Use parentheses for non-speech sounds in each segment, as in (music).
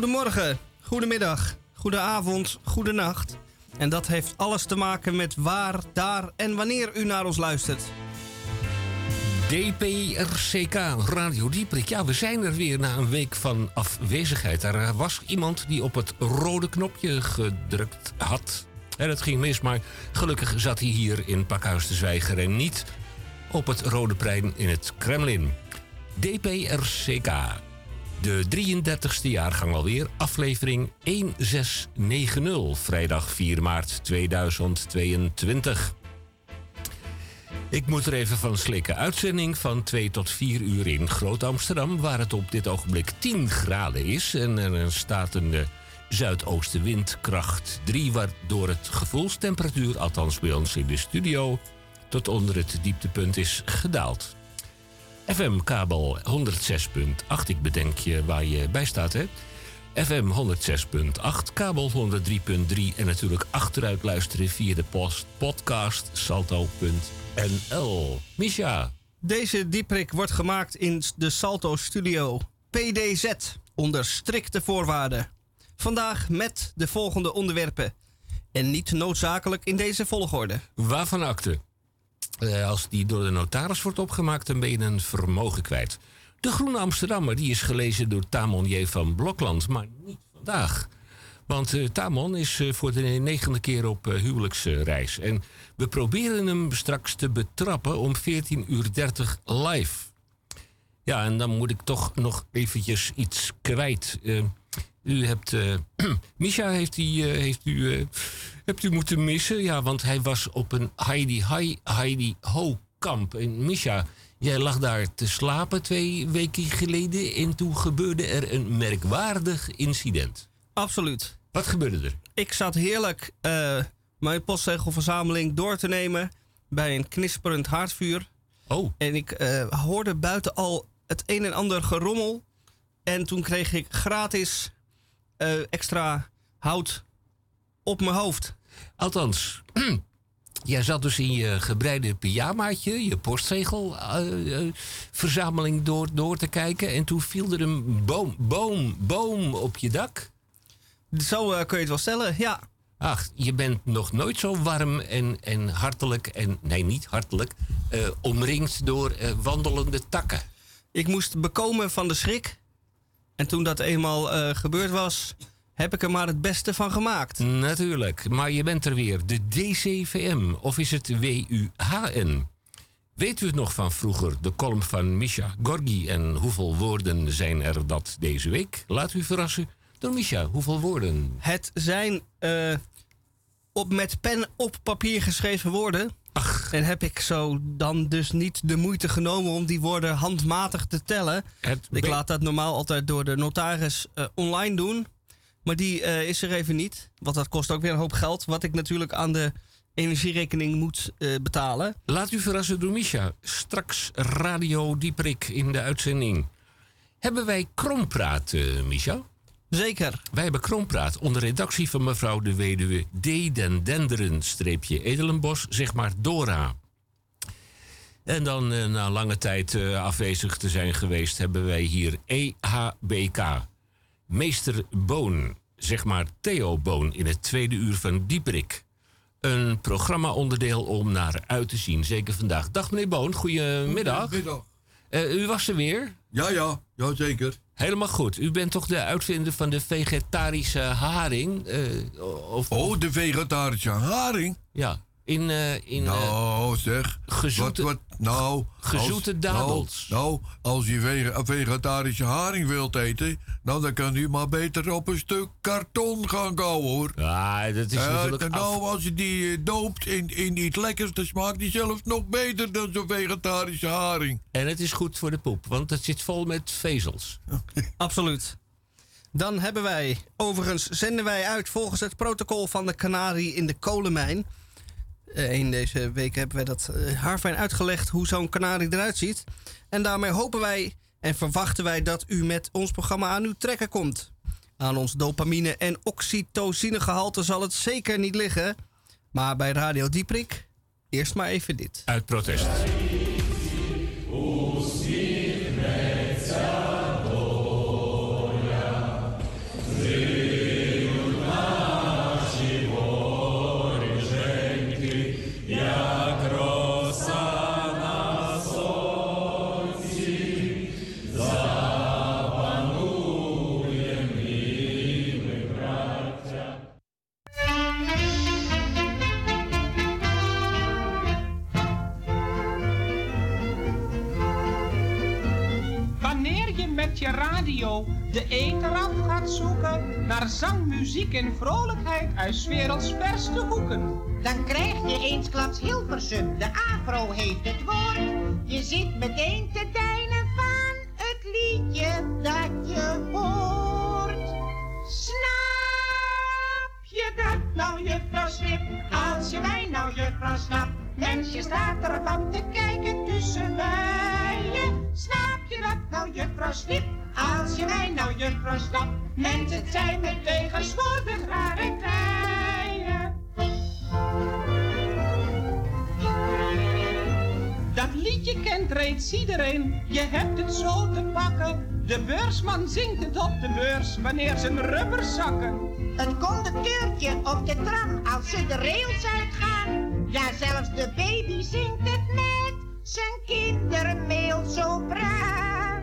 Goedemorgen, goedemiddag, goedenavond, goedenacht. En dat heeft alles te maken met waar, daar en wanneer u naar ons luistert. DPRCK, Radio Dieprik. Ja, we zijn er weer na een week van afwezigheid. Er was iemand die op het rode knopje gedrukt had. En het ging mis, maar gelukkig zat hij hier in Pakhuis de Zwijger... en niet op het Rode Plein in het Kremlin. DPRCK, de 33ste jaargang alweer, aflevering 1690, vrijdag 4 maart 2022. Ik moet er even van slikken. Uitzending van 2 tot 4 uur in Groot Amsterdam, waar het op dit ogenblik 10 graden is. En er staat een uh, zuidoostenwind kracht 3, waardoor het gevoelstemperatuur, althans bij ons in de studio, tot onder het dieptepunt is gedaald. FM-kabel 106.8, ik bedenk je waar je bij staat, hè? FM 106.8, kabel 103.3 en natuurlijk achteruit luisteren via de post, podcast salto.nl. Misha. Deze dieprik wordt gemaakt in de Salto Studio PDZ onder strikte voorwaarden. Vandaag met de volgende onderwerpen. En niet noodzakelijk in deze volgorde. Waarvan akte? Uh, als die door de notaris wordt opgemaakt, dan ben je een vermogen kwijt. De Groene Amsterdammer die is gelezen door Tamon J. van Blokland, maar niet vandaag. Want uh, Tamon is uh, voor de negende keer op uh, huwelijksreis. En we proberen hem straks te betrappen om 14.30 uur live. Ja, en dan moet ik toch nog eventjes iets kwijt. u hebt... (clears throat) Misha heeft, die, heeft u, hebt u moeten missen. Ja, want hij was op een Heidi, Heidi, Heidi Ho kamp. En Misha, Jij lag daar te slapen twee weken geleden en toen gebeurde er een merkwaardig incident. Absoluut. Wat gebeurde er? Ik zat heerlijk uh, mijn postzegelverzameling door te nemen bij een knisperend haardvuur. Oh. En ik uh, hoorde buiten al het een en ander gerommel. En toen kreeg ik gratis uh, extra hout op mijn hoofd. Althans, (clears throat) Jij zat dus in je gebreide pyjamaatje, je postzegelverzameling uh, door, door te kijken. En toen viel er een boom, boom, boom op je dak. Zo uh, kun je het wel stellen, ja. Ach, je bent nog nooit zo warm en, en hartelijk, en nee, niet hartelijk, omringd door wandelende takken. Ik moest bekomen van de schrik. En toen dat eenmaal gebeurd was, heb ik er maar het beste van gemaakt. Natuurlijk, maar je bent er weer. De DCVM, of is het WUHN? Weet u het nog van vroeger, de column van Misha Gorgi? En hoeveel woorden zijn er dat deze week? Laat u verrassen door Misha. Hoeveel woorden? Het zijn uh, op, met pen op papier geschreven woorden. Ach. En heb ik zo dan dus niet de moeite genomen om die woorden handmatig te tellen. ik laat dat normaal altijd door de notaris uh, online doen. Maar die uh, is er even niet. Want dat kost ook weer een hoop geld. Wat ik natuurlijk aan de energierekening moet uh, betalen. Laat u verrassen door Misha. Straks Radio Dieprik in de uitzending. Hebben wij Krompraat, uh, Misha? Zeker. Wij hebben Krompraat onder redactie van mevrouw de weduwe D. den Denderen, streepje Edelenbos, zeg maar Dora. En dan uh, na lange tijd afwezig te zijn geweest, hebben wij hier EHBK. Meester Boon, zeg maar Theo Boon, in het tweede uur van Dieperik. Een programma-onderdeel om naar uit te zien, zeker vandaag. Dag meneer Boon, goedemiddag. Goedemiddag. Uh, u was er weer? Ja, ja, ja, zeker. Helemaal goed. U bent toch de uitvinder van de vegetarische haring? Uh, of, oh, de vegetarische haring? Ja. In, uh, in nou, zeg. Gezoete, wat, wat, nou, gezoete als, dadels. Nou, nou, als je vege, vegetarische haring wilt eten, nou, dan kan u maar beter op een stuk karton gaan kauwen, hoor. Ja, dat is uh, natuurlijk Nou, als je die doopt in, in iets lekkers, dan smaakt die zelfs nog beter dan zo'n vegetarische haring. En het is goed voor de poep, want het zit vol met vezels. (laughs) Absoluut. Dan hebben wij, overigens zenden wij uit volgens het protocol van de Canarie in de kolenmijn... Uh, in deze week hebben wij dat uh, haarfijn uitgelegd hoe zo'n kanarie eruit ziet. En daarmee hopen wij en verwachten wij dat u met ons programma aan uw trekken komt. Aan ons dopamine- en oxytocinegehalte zal het zeker niet liggen. Maar bij Radio Dieprik, eerst maar even dit. Uit protest. De eter af gaat zoeken naar zang, muziek en vrolijkheid uit werelds verste hoeken. Dan krijg je eensklaps Hilversum, de afro heeft het woord. Je zit meteen te deinen van het liedje dat je hoort. Snap je dat nou, juffrouw Snip? Als je mij nou, juffrouw snapt. Mensje staat ervan te kijken tussen bijen. Snap je dat nou, juffrouw Snip? Als je mij nou, juffrouw snapt. Mensen zijn met tegenwoordig rare tijden. Dat liedje kent reeds iedereen, je hebt het zo te pakken. De beursman zingt het op de beurs wanneer zijn rubbers zakken. Een conducteurtje op de tram als ze de rails uitgaan. Ja, zelfs de baby zingt het met zijn kindermeelsopraan.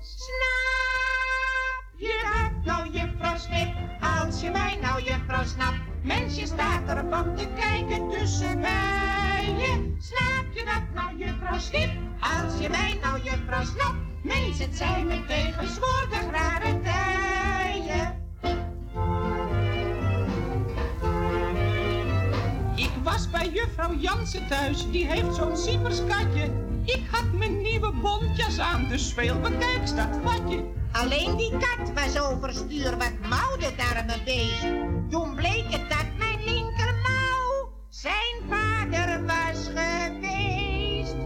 Snap je dat nou, juffrouw Snip? Als je mij nou, juffrouw snapt. Mensje staat ervan te kijken tussen bijen. Snap je dat nou, juffrouw Snip? Als je mij nou, juffrouw snapt. Mensen, zijn met tegenwoordig rare juffrouw Jansen thuis, die heeft zo'n sieperskatje. Ik had mijn nieuwe bontjas aan, dus veel bekijks dat vatje. Alleen die kat was overstuur, wat mouw dat arme beest. Toen bleek het dat mijn linkermouw zijn vader was geweest.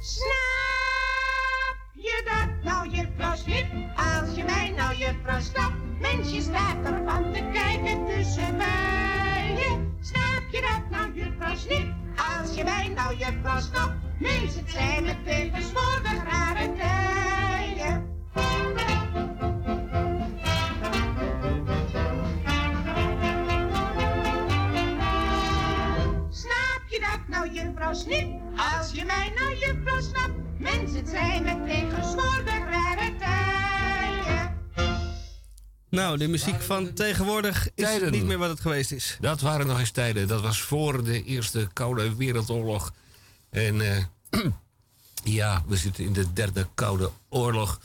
Snap je dat nou, juffrouw Snip? Als je mij nou, juffrouw snapt. Mensje staat ervan te kijken tussen bijen. Snip? Als je mij nou, juffrouw snapt. Mensen, het zijn met tegenwoordig rare tijden. Snap je dat nou, juffrouw Snip? Als je mij nou, juffrouw snapt. Mensen, het zijn met tegenwoordig rare tijden. Nou, de muziek van tegenwoordig is Tijden. niet meer wat het geweest is. Dat waren nog eens tijden. Dat was voor de Eerste Koude Wereldoorlog. En eh, (clears throat) ja, we zitten in de derde Koude Oorlog.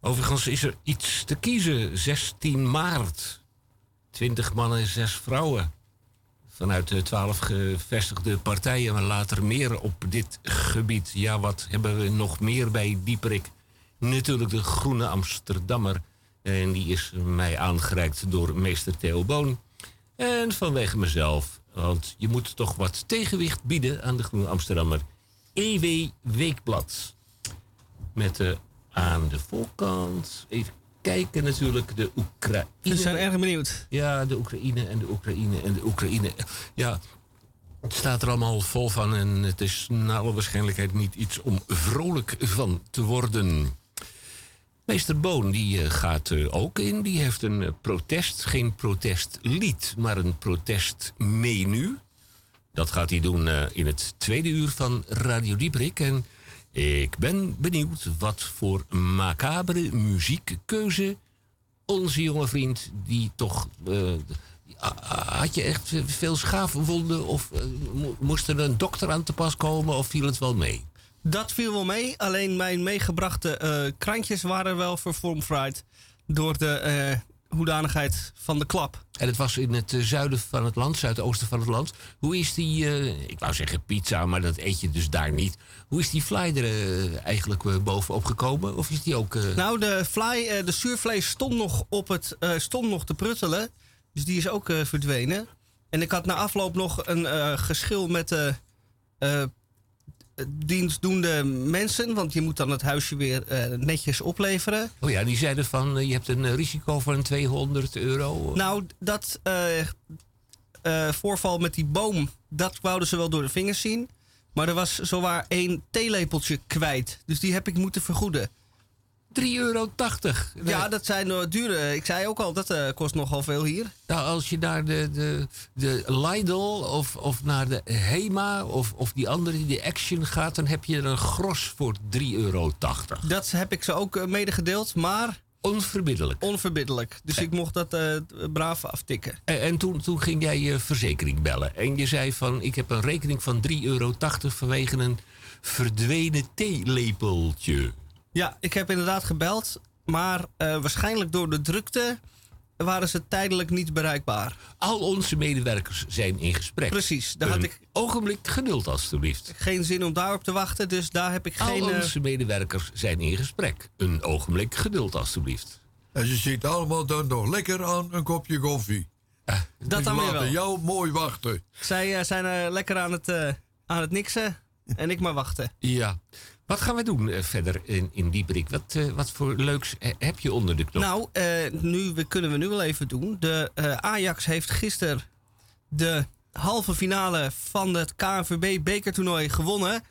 Overigens is er iets te kiezen. 16 maart. 20 mannen en 6 vrouwen. Vanuit de 12 gevestigde partijen, maar later meer op dit gebied. Ja, wat hebben we nog meer bij Dieperik? Natuurlijk de Groene Amsterdammer. En die is mij aangereikt door meester Theo Boon. En vanwege mezelf, want je moet toch wat tegenwicht bieden aan de Groene Amsterdammer. EW Weekblad. Met de aan de voorkant, even kijken natuurlijk, de Oekraïne. We zijn erg benieuwd. Ja, de Oekraïne en de Oekraïne en de Oekraïne. Ja, het staat er allemaal vol van en het is naar alle waarschijnlijkheid niet iets om vrolijk van te worden. Meester Boon die eh, gaat eh, ook in. Die heeft een eh, protest, geen protestlied, maar een protestmenu. Dat gaat hij doen in het tweede uur van Radio Dieprik. En ik ben benieuwd wat voor macabere muziekkeuze onze jonge vriend, die toch. had je echt veel schaafwonden? Of mo- moest er een dokter aan te pas komen? Of viel het wel mee? Dat viel wel mee. Alleen mijn meegebrachte eh, krantjes waren wel vervormfried door de eh, hoedanigheid van de klap. En het was in het eh, zuiden van het land, zuidoosten van het land. Hoe is die, ik wou zeggen pizza, maar dat eet je dus daar niet. Hoe is die fly er eigenlijk bovenop gekomen? Of is die ook... Nou, de, fly, de zuurvlees stond nog, op het, stond nog te pruttelen. Dus die is ook verdwenen. En ik had na afloop nog een geschil met de dienstdoende mensen. Want je moet dan het huisje weer eh, netjes opleveren. Oh ja, die zeiden van, eh, je hebt een eh, risico van 200 euro. Nou, dat voorval met die boom, dat wouden ze wel door de vingers zien. Maar er was zowaar één theelepeltje kwijt. Dus die heb ik moeten vergoeden. 3,80 euro. Ja, dat zijn uh, dure. Ik zei ook al, dat eh, kost nogal veel hier. Nou, als je naar de, de, de Lidl of, of naar de Hema of, of die andere, die Action gaat, dan heb je er een gros voor 3,80 euro. Dat heb ik ze ook medegedeeld, maar Onverbiddelijk. onverbiddelijk. Dus ik mocht dat uh, braaf aftikken. En, en toen, toen ging jij je verzekering bellen. En je zei van, ik heb een rekening van 3,80 euro vanwege een verdwenen theelepeltje. Ja, ik heb inderdaad gebeld. Maar eh, waarschijnlijk door de drukte waren ze tijdelijk niet bereikbaar. Al onze medewerkers zijn in gesprek. Precies, daar had Een ik ogenblik geduld, alstublieft. geen zin om daarop te wachten. Dus daar heb ik Al geen... eh, onze medewerkers zijn in gesprek. Een ogenblik geduld, alstublieft. En ze zitten allemaal dan nog lekker aan een kopje koffie. Dat dan weer laten wel. jou mooi wachten. Zij eh, zijn lekker aan het, eh, aan het niksen. En ik maar wachten. ja. Wat gaan we doen eh, verder in, in die brik? Wat, eh, wat voor leuks eh, heb je onder de knop? Nou, nu, we kunnen we nu wel even doen. De Ajax heeft gisteren de halve finale van het KNVB bekertoernooi gewonnen.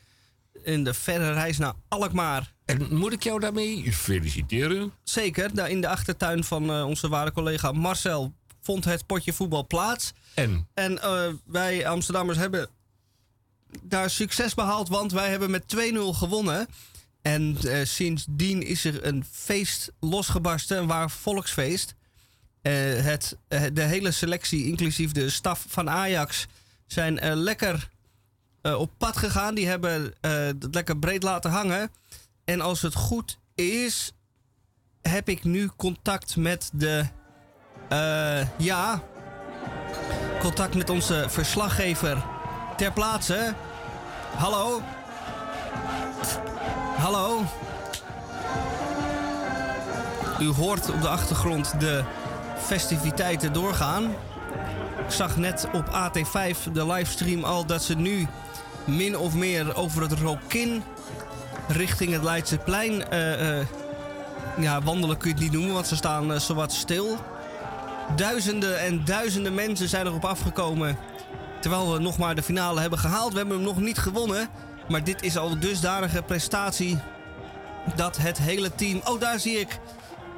In de verre reis naar Alkmaar. En moet ik jou daarmee feliciteren? Zeker, daar in de achtertuin van onze ware collega Marcel vond het potje voetbal plaats. En En wij Amsterdammers hebben daar succes behaald, want wij hebben met 2-0 gewonnen. En eh, sindsdien is er een feest losgebarsten, een waar volksfeest. Eh, het, eh, de hele selectie, inclusief de staf van Ajax, zijn lekker op pad gegaan. Die hebben het lekker breed laten hangen. En als het goed is, heb ik nu contact met de. ja, contact met onze verslaggever ter plaatse. Hallo? Hallo? U hoort op de achtergrond de festiviteiten doorgaan. Ik zag net op AT5 de livestream al dat ze nu min of meer over het Rokin richting het Leidseplein eh, ja, wandelen kun je het niet noemen, want ze staan eh, zowat stil. Duizenden en duizenden mensen zijn erop afgekomen. Terwijl we nog maar de finale hebben gehaald. We hebben hem nog niet gewonnen. Maar dit is al dusdanige prestatie. Dat het hele team. Oh, daar zie ik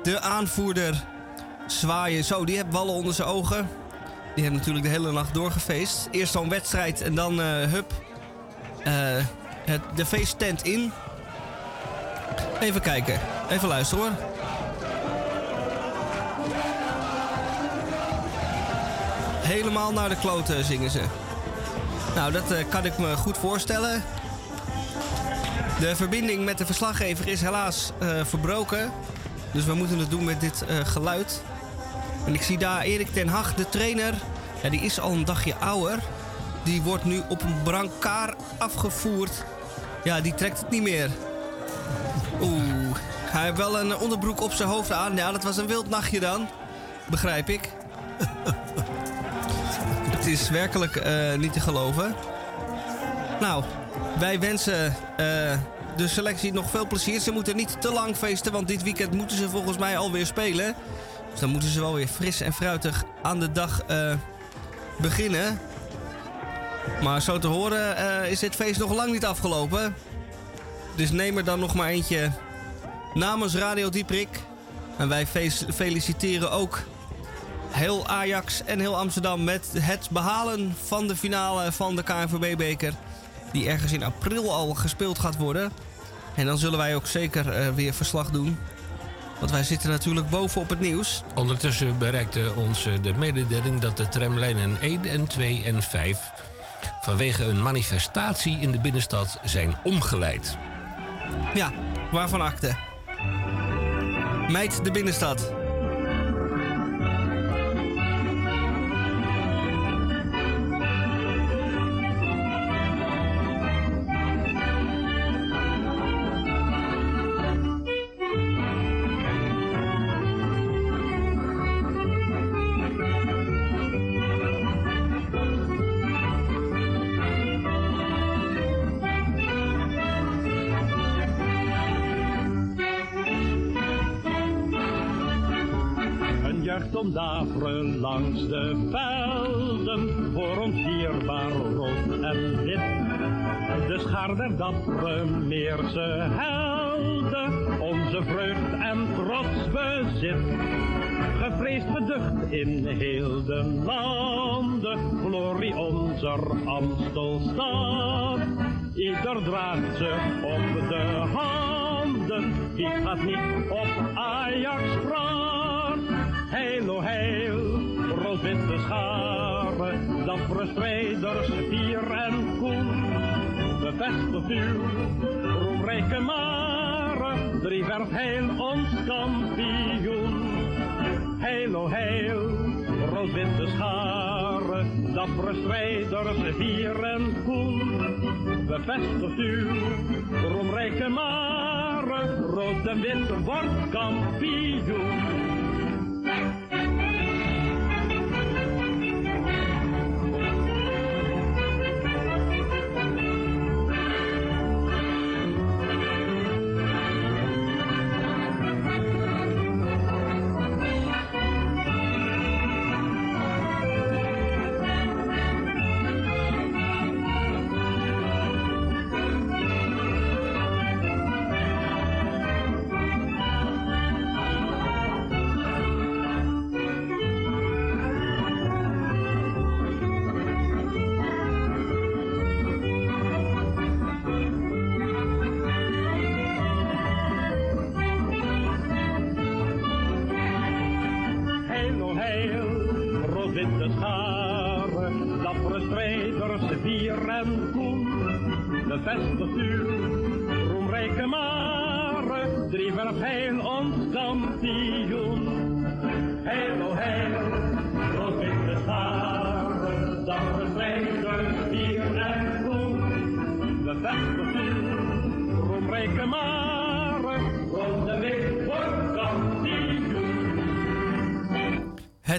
de aanvoerder zwaaien. Zo, die heeft ballen onder zijn ogen. Die heeft natuurlijk de hele nacht doorgefeest. Eerst zo'n wedstrijd en dan eh hup. eh, het, de feesttent in. Even kijken. Even luisteren hoor. Helemaal naar de kloten zingen ze. Nou, dat eh, kan ik me goed voorstellen. De verbinding met de verslaggever is helaas eh, verbroken. Dus we moeten het doen met dit eh, geluid. En ik zie daar Erik ten Hag, de trainer. Ja, die is al een dagje ouder. Die wordt nu op een brancard afgevoerd. Ja, die trekt het niet meer. Oeh, hij heeft wel een onderbroek op zijn hoofd aan. Ja, dat was een wild nachtje dan. Begrijp ik. (laughs) Is werkelijk eh, niet te geloven. Nou, wij wensen eh, de selectie nog veel plezier. Ze moeten niet te lang feesten, want dit weekend moeten ze volgens mij alweer spelen. Dus dan moeten ze wel weer fris en fruitig aan de dag eh, beginnen. Maar zo te horen is dit feest nog lang niet afgelopen. Dus neem er dan nog maar eentje namens Radio Dieprik. En wij fe- feliciteren ook heel Ajax en heel Amsterdam met het behalen van de finale van de KNVB-beker. Die ergens in april al gespeeld gaat worden. En dan zullen wij ook zeker eh, weer verslag doen. Want wij zitten natuurlijk bovenop het nieuws. ondertussen bereikte ons de mededeling dat de tramlijnen 1 en 2 en 5 vanwege een manifestatie in de binnenstad zijn omgeleid. Ja, waarvan akte? Meid de binnenstad. Een jeugd om daveren langs de velden, voor ons dierbaar rood en wit. De schaar der dappere Meerse helden, onze vreugd en trots bezit. Gevreesd beducht in heel de landen, glorie onze Amstelstad. Ieder draagt ze op de handen, wie gaat niet op Ajax praat? Heil, o heil, rood-witte scharen, dappere strijders, fier en koen. Bevestigt uw roemrijke maren, maren, driewerf heel ons kampioen. Heil, o heil, rood-witte scharen, dappere strijders, vier en koen. Bevestigt uw roemrijke maren, rood en wit wordt kampioen. Heil,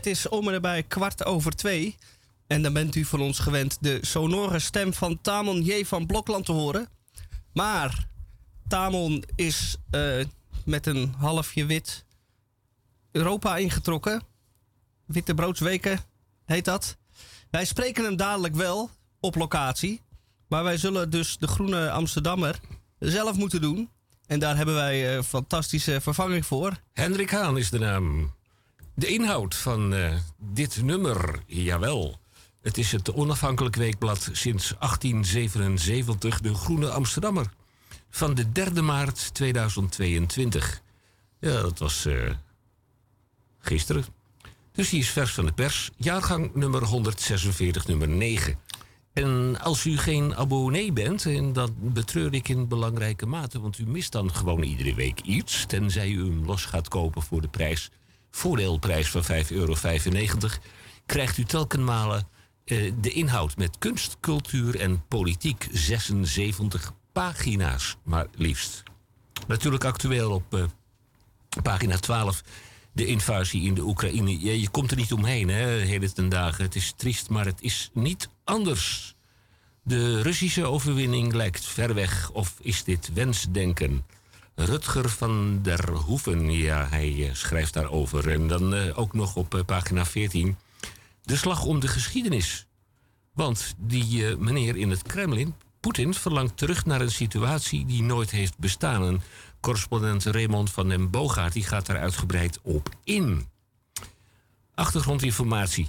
is om en nabij kwart over twee. En dan bent u van ons gewend de sonore stem van Tamon J. van Blokland te horen. Maar Tamon is eh, met een halfje wit Europa ingetrokken. Witte broodsweken heet dat. Wij spreken hem dadelijk wel op locatie. Maar wij zullen dus de Groene Amsterdammer zelf moeten doen. En daar hebben wij een fantastische vervanging voor. Hendrik Haan is de naam. De inhoud van eh, dit nummer, jawel. Het is het onafhankelijk weekblad sinds 1877, de Groene Amsterdammer. Van de 3 maart 2022. Ja, dat was eh, gisteren. Dus die is vers van de pers. Jaargang nummer 146, nummer 9. En als u geen abonnee bent, en dat betreur ik in belangrijke mate, want u mist dan gewoon iedere week iets, tenzij u hem los gaat kopen voor de prijs, voordeelprijs van 5,95 euro, krijgt u telkenmale eh, de inhoud met kunst, cultuur en politiek 76 pagina's, maar liefst. Natuurlijk actueel op eh, pagina 12 de invasie in de Oekraïne. Je komt er niet omheen, hè, heden ten dagen. Het is triest, maar het is niet anders. De Russische overwinning lijkt ver weg, of is dit wensdenken? Rutger van der Hoeven, ja, hij eh, schrijft daarover. En dan eh, ook nog op eh, pagina 14. De slag om de geschiedenis. Want die meneer in het Kremlin, Poetin, verlangt terug naar een situatie die nooit heeft bestaan. En correspondent Raymond van den Boogaard die gaat daar uitgebreid op in. Achtergrondinformatie.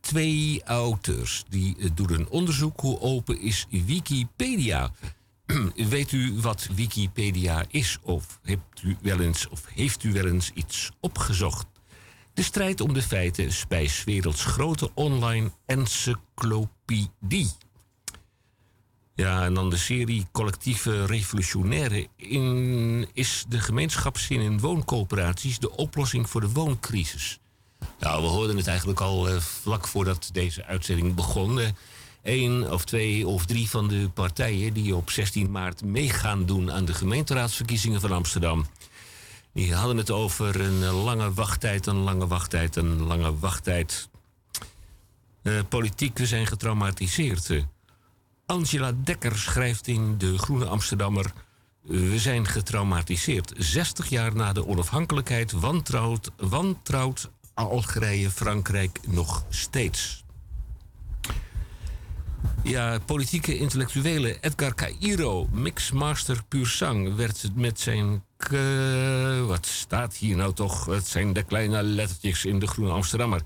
Twee auteurs die doen een onderzoek hoe open is Wikipedia. (clears throat) Weet u wat Wikipedia is of hebt u wel eens of heeft u wel eens iets opgezocht? De strijd om de feiten is bij 's werelds grote online encyclopedie. Ja, en dan de serie Collectieve Revolutionaire. In, is de gemeenschapszin in wooncoöperaties de oplossing voor de wooncrisis? Nou, we hoorden het eigenlijk al eh, vlak voordat deze uitzending begon. Eh, Eén of twee of drie van de partijen die op 16 maart mee gaan doen aan de gemeenteraadsverkiezingen van Amsterdam. Die hadden het over een lange wachttijd, een lange wachttijd, een lange wachttijd. Eh, politiek, we zijn getraumatiseerd. Eh, Angela Dekker schrijft in De Groene Amsterdammer... We zijn getraumatiseerd. 60 jaar na de onafhankelijkheid wantrouwt, wantrouwt Algerije Frankrijk nog steeds. Ja, politieke intellectuele Edgar Cairo, mixmaster puur zang, werd met zijn. wat staat hier nou toch? Het zijn de kleine lettertjes in de Groene Amsterdammer.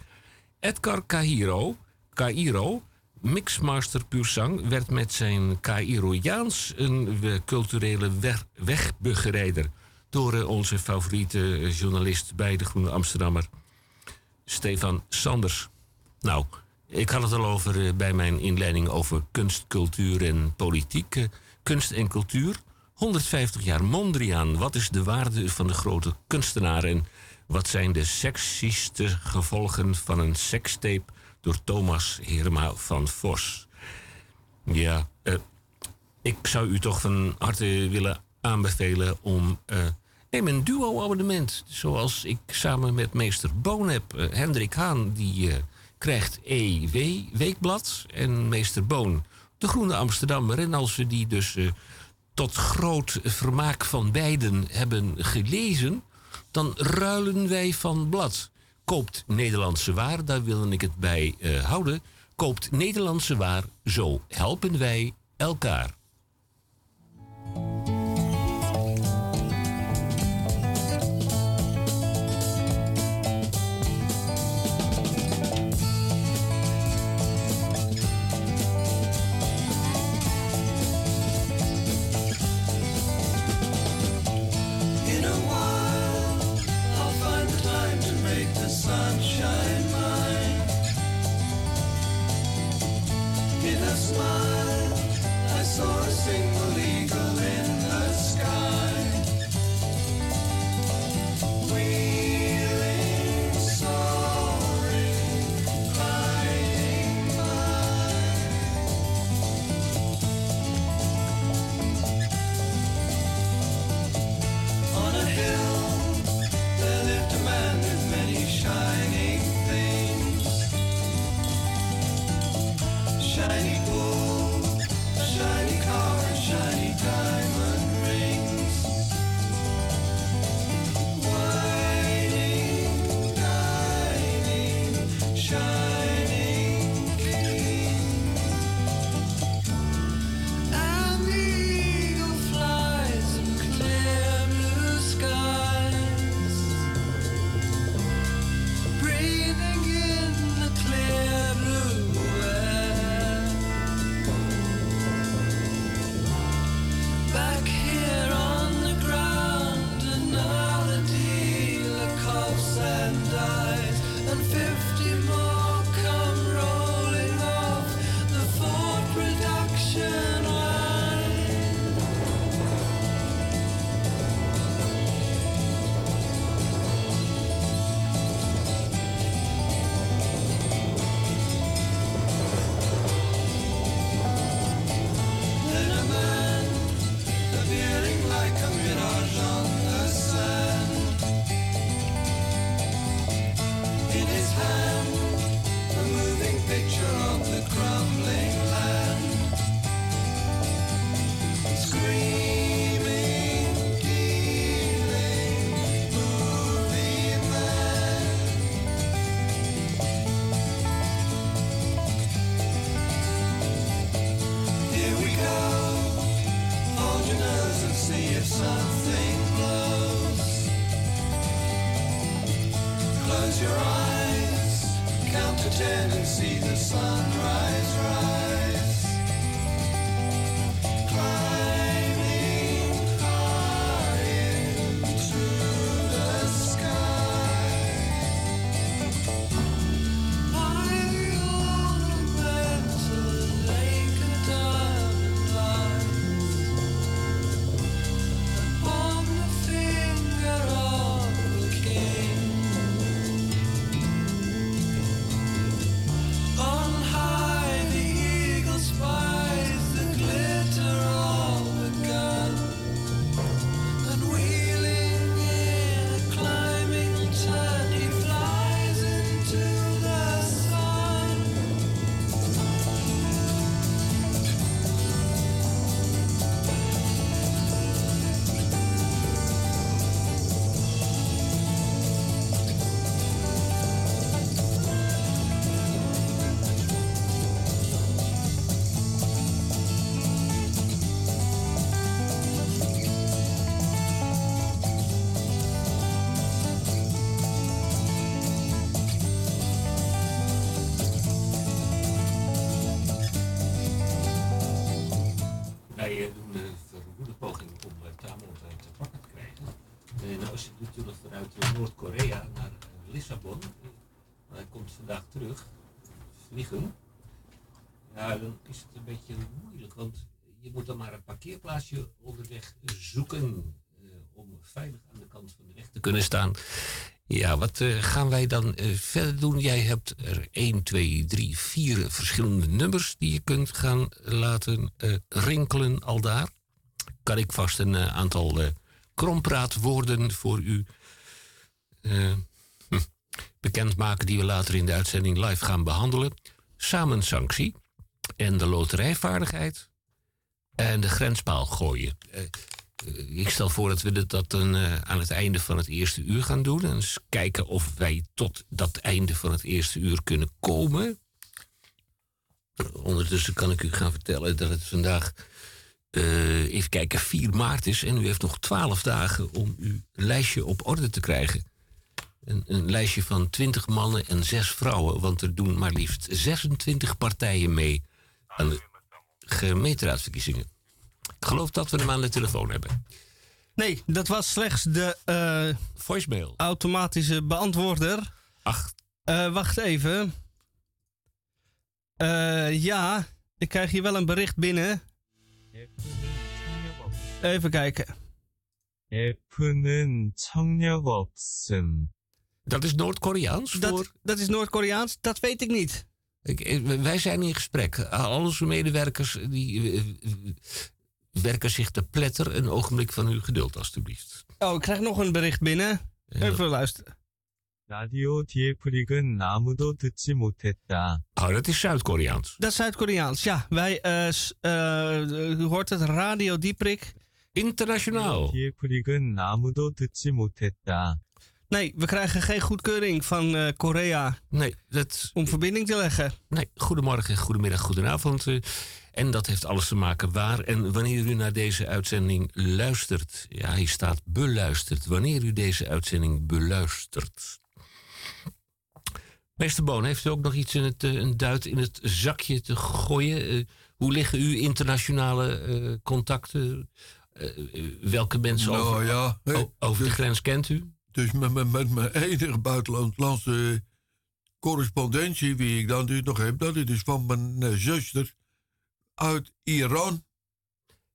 Edgar Cairo, Cairo mixmaster puur zang, werd met zijn Cairojaans een culturele weg. Door eh, onze favoriete eh, journalist bij de Groene Amsterdammer, Stefan Sanders. Nou, ik had het al over eh, bij mijn inleiding over kunst, cultuur en politiek. Eh, kunst en cultuur 150 jaar Mondriaan. Wat is de waarde van de grote kunstenaar? En wat zijn de sexieste gevolgen van een sekstape door Thomas Herma van Vos? Ja, eh, ik zou u toch van harte willen aanbevelen om. eh neem een duo-abonnement. Zoals ik samen met meester Boon heb. Hendrik Haan die, krijgt EW Weekblad. En meester Boon de Groene Amsterdammer. En als we die dus eh, tot groot vermaak van beiden hebben gelezen. dan ruilen wij van blad. Koopt Nederlandse waar, daar wil ik het bij eh, houden. Koopt Nederlandse waar, zo helpen wij elkaar. Parkeerplaatsje onderweg zoeken. eh, om veilig aan de kant van de weg te kunnen staan. Ja, wat eh, gaan wij dan eh, verder doen? Jij hebt er 1, 2, 3, 4 verschillende nummers die je kunt gaan laten eh, rinkelen al daar. Kan ik vast een aantal krompraatwoorden voor u eh, hm, bekendmaken die we later in de uitzending live gaan behandelen. Samensanctie en de loterijvaardigheid en de grenspaal gooien. Eh, eh, ik stel voor dat we dat dan, eh, aan het einde van het eerste uur gaan doen. En eens kijken of wij tot dat einde van het eerste uur kunnen komen. Ondertussen kan ik u gaan vertellen dat het vandaag, eh, even kijken, 4 maart is. En u heeft nog 12 dagen om uw lijstje op orde te krijgen. Een, een lijstje van 20 mannen en 6 vrouwen. Want er doen maar liefst 26 partijen mee aan de gemeenteraadsverkiezingen. Ik geloof dat we hem aan de telefoon hebben. Nee, dat was slechts de eh, Voicemail. automatische beantwoorder. Ach, Eh, wacht even. Eh, ja, ik krijg hier wel een bericht binnen. Even kijken. F는 청력 없음. dat is Noord-Koreaans voor... Dat, dat is Noord-Koreaans? Dat weet ik niet. Ik, ik- wij zijn in gesprek. Al onze medewerkers die, eh, eh, werken zich te pletter. Een ogenblik van uw geduld, alstublieft. Oh, ik krijg nog een bericht binnen. Ja. Even luisteren. 라디오 디에프릭은 아무도 듣지 못했다. Oh, dat is Zuid-Koreaans. Dat is Zuid-Koreaans. Ja, wij, eh, s- eh, u hoort het, Radio Dieprik. Internationaal. 디에프릭은 아무도 듣지 못했다. Nee, we krijgen geen goedkeuring van eh, Korea Nee, dat, om verbinding te leggen. nee, goedemorgen, goedemiddag, goedenavond. eh, En dat heeft alles te maken waar en wanneer u naar deze uitzending luistert. Ja, hij staat beluisterd. Wanneer u deze uitzending beluistert. Meester Boon, heeft u ook nog iets in het, eh, een duit in het zakje te gooien? Eh, hoe liggen uw internationale eh, contacten? Welke mensen Nou over, ja, over de dus, grens kent u? Dus met, met, met mijn enige buitenlandse correspondentie, wie ik dan dus nog heb, dat is dus van mijn eh, zuster uit Iran.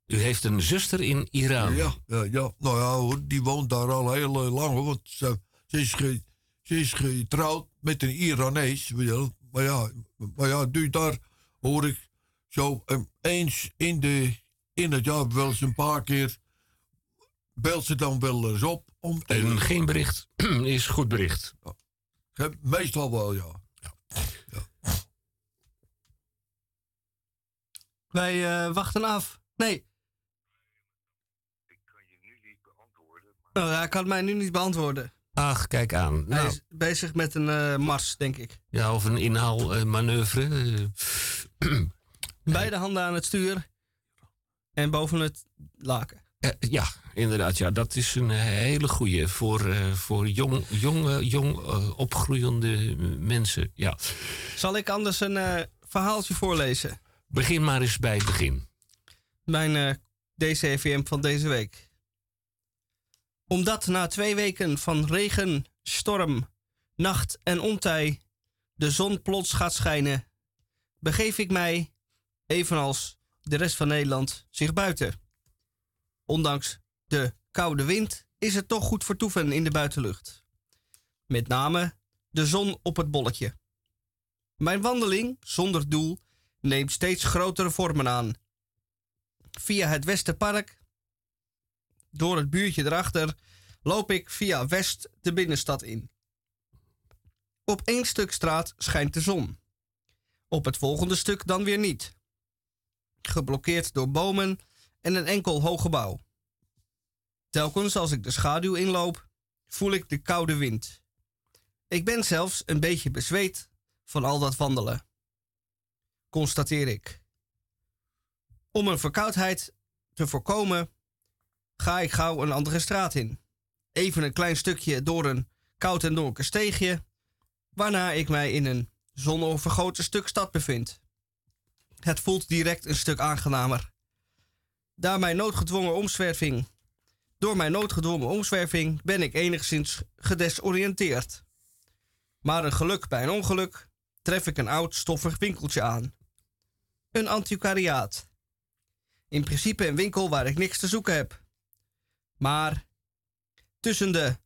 U heeft een zuster in Iran. Ja, ja, ja, nou ja, hoor, die woont daar al heel eh, lang, hoor, want ze, ze, is ge- ze is getrouwd met een Iranees. Maar ja, maar ja, dus daar hoor ik zo eh, eens in, de, in het jaar wel eens een paar keer belt ze dan wel eens op. Om te, En geen bericht (clears throat) is goed bericht. Meestal wel, ja. Wij eh, wachten af. Nee. Nou, hij kan mij nu niet beantwoorden. Ach, kijk aan. Hij Nou, is bezig met een eh, mars, denk ik. ja, of een inhaalmanoeuvre. eh, (clears throat) Beide handen aan het stuur. En boven het laken. Eh, ja, inderdaad. Ja, dat is een hele goeie voor, eh, voor jong, jonge, jong eh, opgroeiende mensen. Ja. Zal ik anders een eh, verhaaltje voorlezen? Begin maar eens bij het begin. Mijn eh, DCVM van deze week. Omdat na twee weken van regen, storm, nacht en ontij de zon plots gaat schijnen, begeef ik mij, evenals de rest van Nederland, zich buiten. Ondanks de koude wind is het toch goed vertoeven in de buitenlucht. Met name de zon op het bolletje. Mijn wandeling, zonder doel, neemt steeds grotere vormen aan. Via het Westerpark, door het buurtje erachter, loop ik via West de binnenstad in. Op één stuk straat schijnt de zon. Op het volgende stuk dan weer niet. Geblokkeerd door bomen en een enkel hoog gebouw. Telkens als ik de schaduw inloop, voel ik de koude wind. Ik ben zelfs een beetje bezweet van al dat wandelen constateer ik. Om een verkoudheid te voorkomen, ga ik gauw een andere straat in. Even een klein stukje door een koud en donker steegje, waarna ik mij in een zonovergoten stuk stad bevind. Het voelt direct een stuk aangenamer. Mijn noodgedwongen omzwerving. Door mijn noodgedwongen omzwerving ben ik enigszins gedesoriënteerd. Maar een geluk bij een ongeluk tref ik een oud stoffig winkeltje aan. Een antiquariaat. In principe een winkel waar ik niks te zoeken heb. Maar tussen de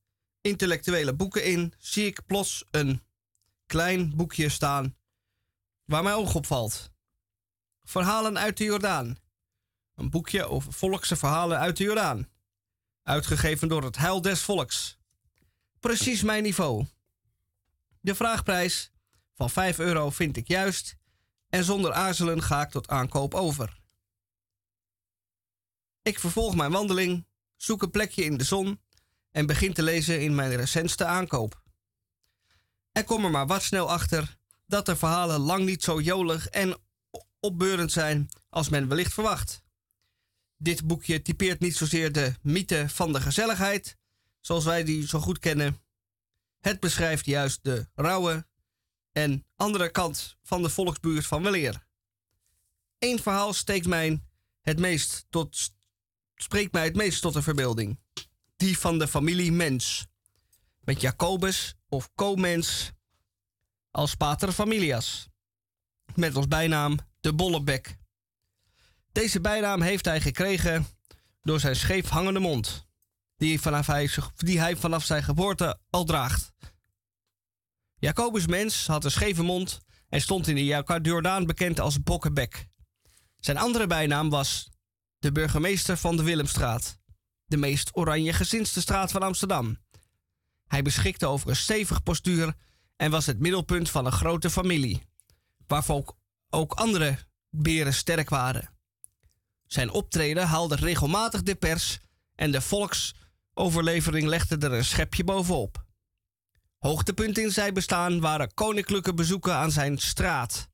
intellectuele boeken in zie ik plots een klein boekje staan waar mijn oog op valt. Verhalen uit de Jordaan. Een boekje over volkse verhalen uit de Jordaan. Uitgegeven door het Heil des Volks. Precies mijn niveau. De vraagprijs van 5 euro vind ik juist en zonder aarzelen ga ik tot aankoop over. Ik vervolg mijn wandeling, zoek een plekje in de zon en begin te lezen in mijn recentste aankoop. En kom er maar wat snel achter dat de verhalen lang niet zo jolig en opbeurend zijn als men wellicht verwacht. Dit boekje typeert niet zozeer de mythe van de gezelligheid, zoals wij die zo goed kennen. Het beschrijft juist de rauwe en andere kant van de volksbuurt van weleer. Eén verhaal steekt mij het meest tot, spreekt mij het meest tot de verbeelding. Die van de familie Mens. Met Jacobus of Comens als pater familias. Met als bijnaam de Bollebek. Deze bijnaam heeft hij gekregen door zijn scheef hangende mond, die, vanaf hij, die hij vanaf zijn geboorte al draagt. Jacobus Mens had een scheve mond en stond in de Jordaan bekend als Bokkebek. Zijn andere bijnaam was de burgemeester van de Willemstraat, de meest oranje gezinste straat van Amsterdam. Hij beschikte over een stevig postuur en was het middelpunt van een grote familie, waarvan ook andere beren sterk waren. Zijn optreden haalde regelmatig de pers en de volksoverlevering legde er een schepje bovenop. Hoogtepunten in zijn bestaan waren koninklijke bezoeken aan zijn straat.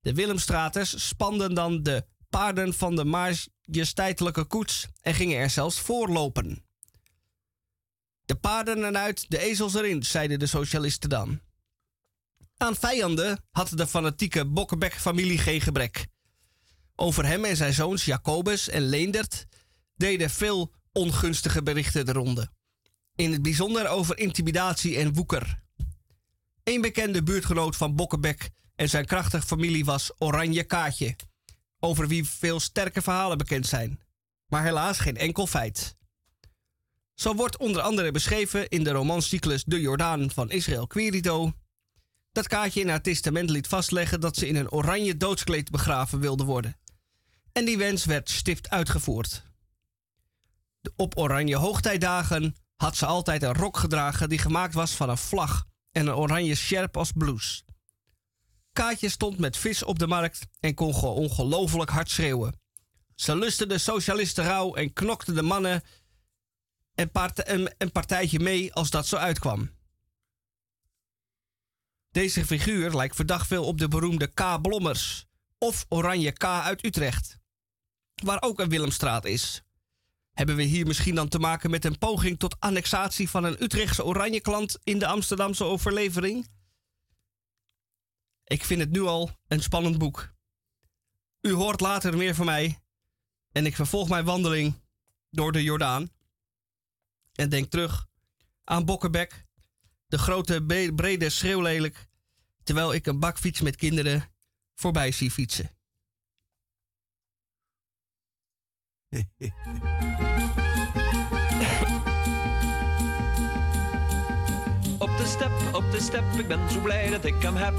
De Willemstraters spanden dan de paarden van de majesteitelijke koets en gingen er zelfs voorlopen. De paarden eruit, de ezels erin, zeiden de socialisten dan. Aan vijanden had de fanatieke Bokkebek-familie geen gebrek. Over hem en zijn zoons Jacobus en Leendert deden veel ongunstige berichten de ronde. In het bijzonder over intimidatie en woeker. Een bekende buurtgenoot van Bokkebek en zijn krachtige familie was Oranje Kaatje, over wie veel sterke verhalen bekend zijn, maar helaas geen enkel feit. Zo wordt onder andere beschreven in de romancyclus De Jordaan van Israël Querido dat Kaatje in haar testament liet vastleggen dat ze in een oranje doodskleed begraven wilde worden. En die wens werd stipt uitgevoerd. op oranje hoogtijdagen had ze altijd een rok gedragen die gemaakt was van een vlag en een oranje sjerp als blouse. Kaatje stond met vis op de markt en kon ongelooflijk hard schreeuwen. Ze lustte de socialisten rauw en knokte de mannen een, een partijtje mee als dat zo uitkwam. Deze figuur lijkt verdacht veel op de beroemde K. Blommers of Oranje K. uit Utrecht, waar ook een Willemstraat is. Hebben we hier misschien dan te maken met een poging tot annexatie van een Utrechtse oranje klant in de Amsterdamse overlevering? Ik vind het nu al een spannend boek. U hoort later meer van mij en ik vervolg mijn wandeling door de Jordaan en denk terug aan Bokkerbek, de grote brede schreeuwlelijk, terwijl ik een bakfiets met kinderen voorbij zie fietsen. Op de step, op de step, ik ben zo blij dat ik hem heb.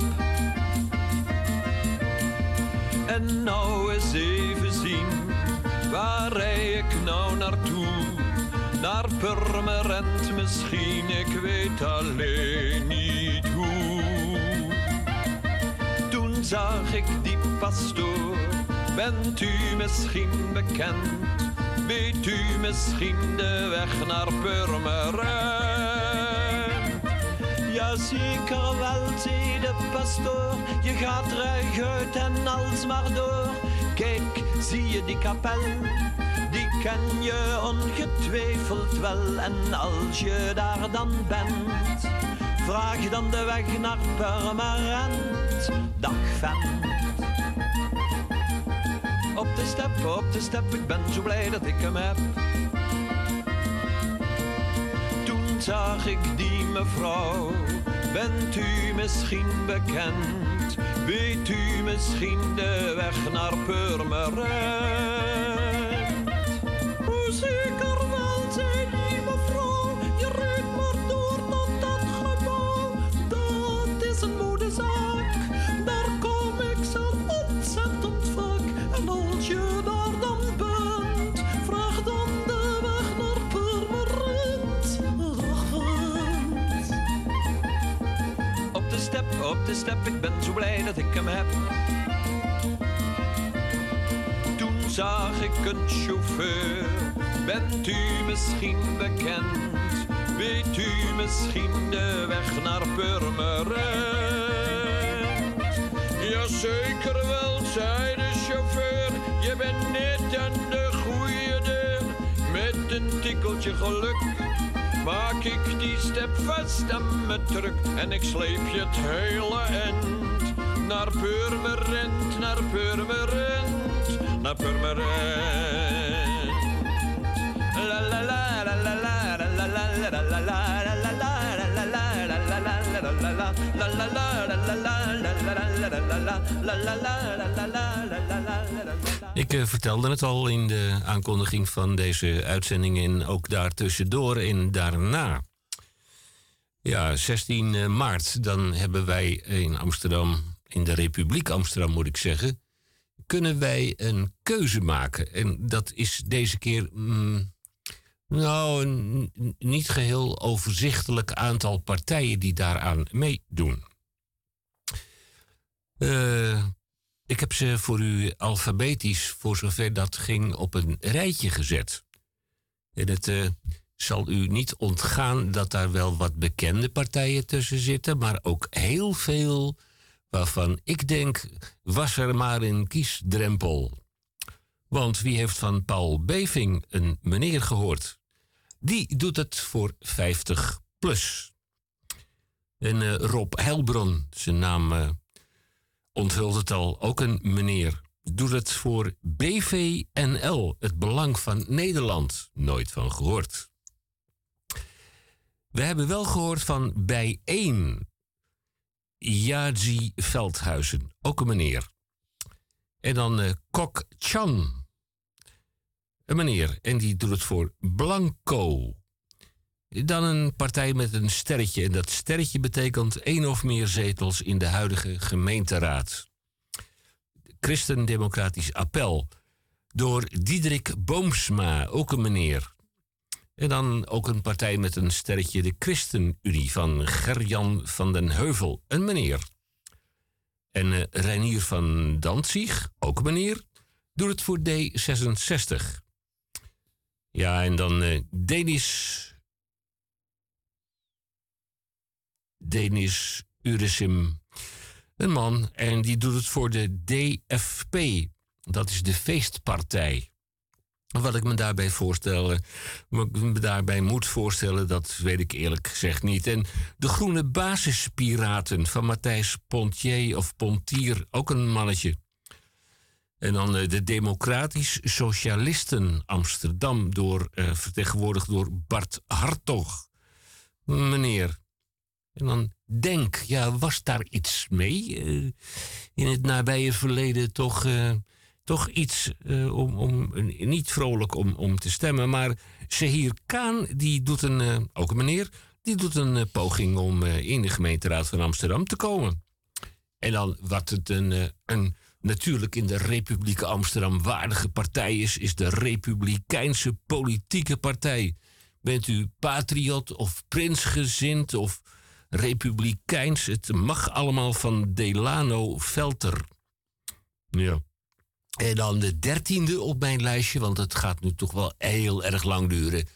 En nou eens even zien, waar rij ik nou naartoe? Naar Purmerend misschien, ik weet alleen niet hoe. Toen zag ik die pastoor, bent u misschien bekend? Weet u misschien de weg naar Purmerend? Ja, zeker wel, zei de pastoor. Je gaat uit en alsmaar door. Kijk, zie je die kapel? Die ken je ongetwijfeld wel. En als je daar dan bent, vraag dan de weg naar Purmerend. Dag vent. Op de step, op de step, ik ben zo blij dat ik hem heb. Toen zag ik die mevrouw, bent u misschien bekend? Weet u misschien de weg naar Purmerend? Step. Ik ben zo blij dat ik hem heb. Toen zag ik een chauffeur. Bent u misschien bekend? Weet u misschien de weg naar Purmerend? Jazeker wel, zei de chauffeur. Je bent net aan de goede deur. Met een tikkeltje geluk maak ik die step vast aan mijn truck. En ik sleep je het hele end naar Purmerend, naar Purmerend, naar Purmerend. La la la la la la la la la la la la la la Ik eh, vertelde het al in de aankondiging van deze uitzending en ook daartussendoor en daarna. Ja, 16 eh, maart, dan hebben wij in Amsterdam, in de Republiek Amsterdam moet ik zeggen, kunnen wij een keuze maken. En dat is deze keer mm, nou, een niet geheel overzichtelijk aantal partijen die daaraan meedoen. Eh, ik heb ze voor u alfabetisch, voor zover dat ging, op een rijtje gezet. En het eh, zal u niet ontgaan dat daar wel wat bekende partijen tussen zitten, maar ook heel veel waarvan ik denk, was er maar een kiesdrempel. Want wie heeft van Paul Beving een meneer gehoord? Die doet het voor 50 plus. En eh, Rob Heilbron, zijn naam eh, onthult het al, ook een meneer. Doet het voor BVNL, het Belang van Nederland. Nooit van gehoord. We hebben wel gehoord van bijeen. Yazi Veldhuizen, ook een meneer. En dan eh, Kok Chan, een meneer. En die doet het voor Blanco. Dan een partij met een sterretje. En dat sterretje betekent één of meer zetels in de huidige gemeenteraad. Christendemocratisch Appel. Door Diederik Boomsma, ook een meneer. En dan ook een partij met een sterretje, de ChristenUnie van Gerjan van den Heuvel, een meneer. En eh, Reinier van Danzig, ook een meneer, doet het voor D66. Ja, en dan eh Denis. Denis Urisim, een man, en die doet het voor de DFP. Dat is de feestpartij. Wat ik me daarbij voorstel, wat ik me daarbij moet voorstellen, dat weet ik eerlijk gezegd niet. En de Groene Basispiraten van Matthijs Pontier of Pontier, ook een mannetje. En dan eh, de Democratisch Socialisten Amsterdam, door, eh, vertegenwoordigd door Bart Hartog. Meneer. En dan Denk, ja, was daar iets mee? Eh, in het nabije verleden toch, eh, toch iets eh, om, om, niet vrolijk om, om te stemmen. Maar Sehir Kaan, die doet een, ook een meneer, die doet een poging om in de gemeenteraad van Amsterdam te komen. En dan wat het een, een natuurlijk in de Republiek Amsterdam waardige partij is, is de Republikeinse Politieke Partij. Bent u patriot of prinsgezind of republikeins? Het mag allemaal van Delano Velter. Ja. En dan de dertiende op mijn lijstje, want het gaat nu toch wel heel erg lang duren.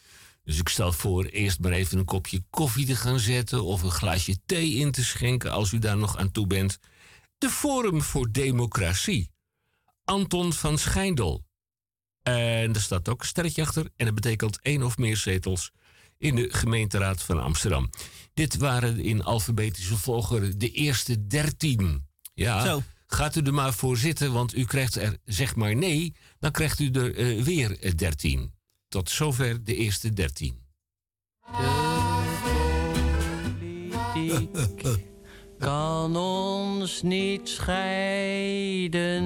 Dus ik stel voor eerst maar even een kopje koffie te gaan zetten of een glaasje thee in te schenken als u daar nog aan toe bent. De Forum voor Democratie. Anton van Schijndel. En er staat ook een sterretje achter en dat betekent één of meer zetels in de gemeenteraad van Amsterdam. Dit waren in alfabetische volgorde de eerste dertien. Ja, Zo. gaat u er maar voor zitten, want u krijgt er, zeg maar nee, dan krijgt u er eh, weer eh, dertien. Tot zover de eerste dertien. politiek kan ons niet scheiden.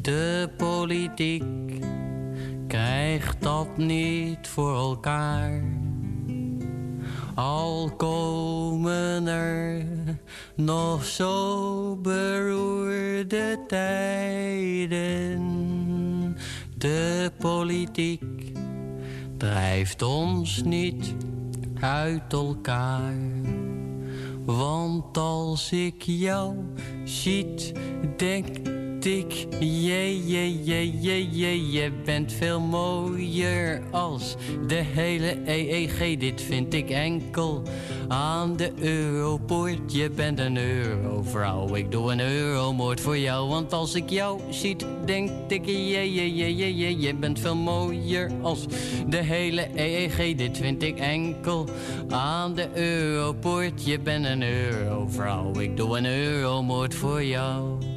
De politiek krijgt dat niet voor elkaar. Al komen er nog zo beroerde tijden. De politiek drijft ons niet uit elkaar. Want als ik jou ziet, denk ik, jee, jee, jee, jee, jee, je bent veel mooier als de hele EEG. Dit vind ik enkel aan de Europoort. Je bent een eurovrouw, ik doe een euromoord voor jou. Want als ik jou ziet, denk ik, jee, jee, jee, jee, jee, je bent veel mooier als de hele EEG. Dit vind ik enkel aan de Europoort. Je bent een eurovrouw, ik doe een euromoord voor jou.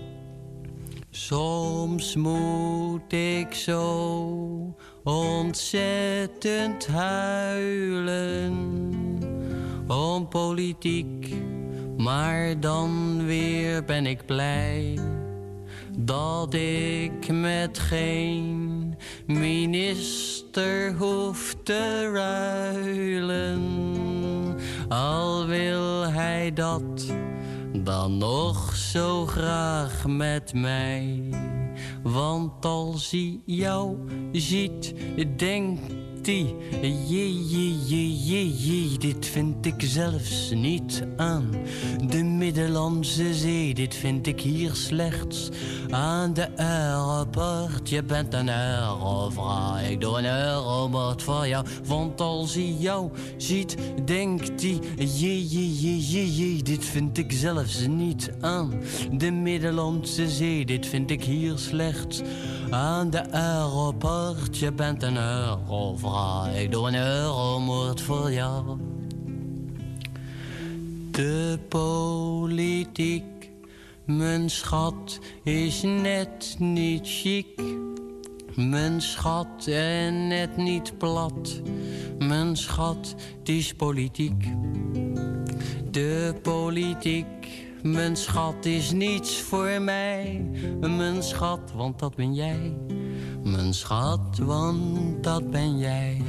Soms moet ik zo ontzettend huilen om politiek, maar dan weer ben ik blij dat ik met geen minister hoef te ruilen. Al wil hij dat dan nog zo graag met mij. Want als hij jou ziet, denkt hij... Jee, dit vind ik zelfs niet aan. De Middellandse Zee, dit vind ik hier slechts aan de aeroport. Je bent een eurovrouw, ik doe een euromoord voor jou. Want als hij jou ziet, denkt hij... Jee, jee, jee, jee, jee, dit vind ik zelfs niet aan. De Middellandse Zee, dit vind ik hier slechts aan de aeroport. Je bent een eurovrouw, ik doe een euromoord voor jou. De politiek, mijn schat, is net niet chic. Mijn schat en net niet plat. Mijn schat, het is politiek. De politiek, mijn schat, is niets voor mij. Mijn schat, want dat ben jij. Mijn schat, want dat ben jij.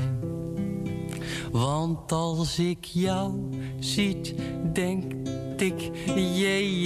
Want als ik jou ziet, denk ik, jee,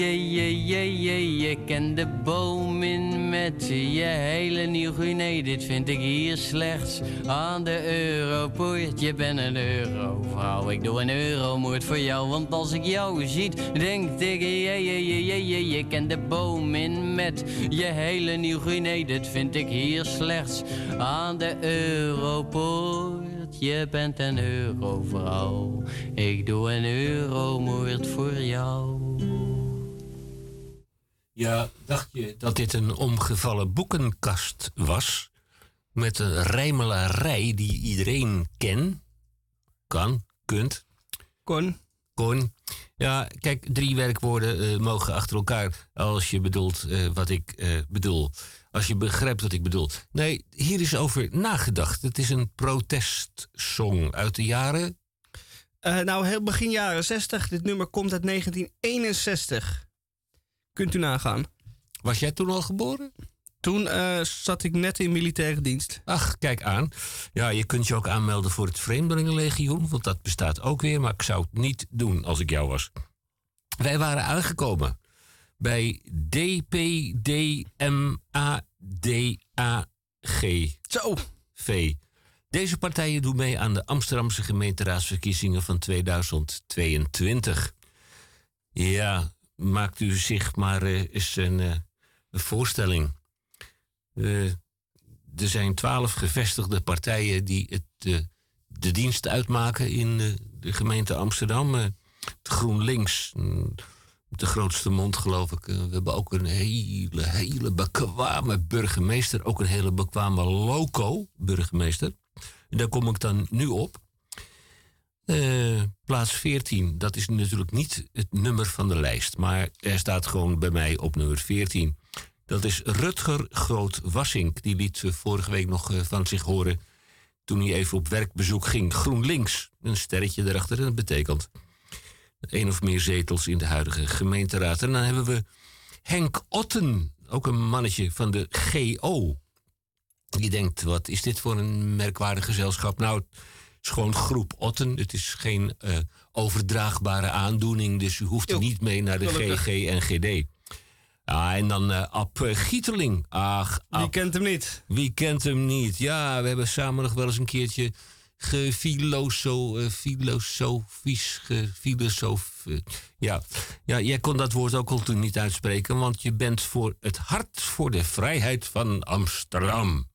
je kent de boom in met je hele Nieuw-Guinea. Dit vind ik hier slechts aan de Europoort. Je bent een eurovrouw, ik doe een euromoord voor jou. Want als ik jou ziet, denk ik, jee, jee, jee, jee, jee, je kent de boom in met je hele Nieuw-Guinea. Dit vind ik hier slechts aan de Europoort. Je bent een eurovrouw, ik doe een euromoord voor jou. Ja, dacht je dat dit een omgevallen boekenkast was? Met een rijmelarij die iedereen ken? Kan, kunt. Kon. Kon. Ja, kijk, drie werkwoorden eh, mogen achter elkaar als je bedoelt eh, wat ik eh, bedoel. Als je begrijpt wat ik bedoel. Nee, hier is over nagedacht. Het is een protestsong uit de jaren. Eh, nou, heel begin jaren 60. Dit nummer komt uit 1961. Kunt u nagaan. Was jij toen al geboren? Toen eh, zat ik net in militaire dienst. Ach, kijk aan. Ja, je kunt je ook aanmelden voor het Vreemdelingenlegioen, want dat bestaat ook weer, maar ik zou het niet doen als ik jou was. Wij waren aangekomen bij DPDMADAG. Zo. V. Deze partijen doen mee aan de Amsterdamse gemeenteraadsverkiezingen van 2022. Ja, maakt u zich maar eh, eens een, eh, een voorstelling. Eh, er zijn twaalf gevestigde partijen die het, eh, de dienst uitmaken in de gemeente Amsterdam. GroenLinks, mm, de grootste mond geloof ik. Eh, we hebben ook een hele, hele bekwame burgemeester. Ook een hele bekwame loco-burgemeester. Daar kom ik dan nu op. Eh, plaats 14, dat is natuurlijk niet het nummer van de lijst. Maar er staat gewoon bij mij op nummer 14. Dat is Rutger Groot-Wassink. Die liet eh, vorige week nog van zich horen. toen hij even op werkbezoek ging. GroenLinks, een sterretje erachter. En dat betekent één of meer zetels in de huidige gemeenteraad. En dan hebben we Henk Otten, ook een mannetje van de GO. Je denkt, wat is dit voor een merkwaardig gezelschap? Nou, het is gewoon groep Otten. Het is geen eh, overdraagbare aandoening, dus u hoeft er niet mee naar de. GG en GD. Ja, en dan Ab eh, Gieterling. Ach, Wie kent hem niet? wie kent hem niet? Ja, we hebben samen nog wel eens een keertje gefiloso, eh, filosofisch, eh, ja. ja, jij kon dat woord ook al toen niet uitspreken, want je bent voor het hart voor de vrijheid van Amsterdam.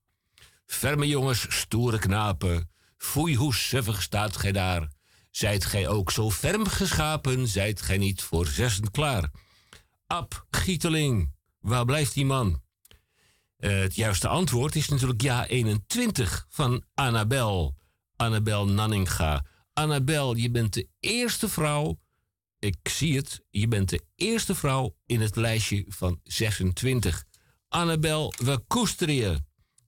Ferme jongens, stoere knapen, foei hoe suffig staat gij daar. Zijt gij ook zo ferm geschapen, zijt gij niet voor zessen klaar. Ab, Gieteling, waar blijft die man? Eh, het juiste antwoord is natuurlijk ja 21 van Annabel. Annabel Nanninga. Annabel, je bent de eerste vrouw. Ik zie het. Je bent de eerste vrouw in het lijstje van 26. Annabel, we koesteren je.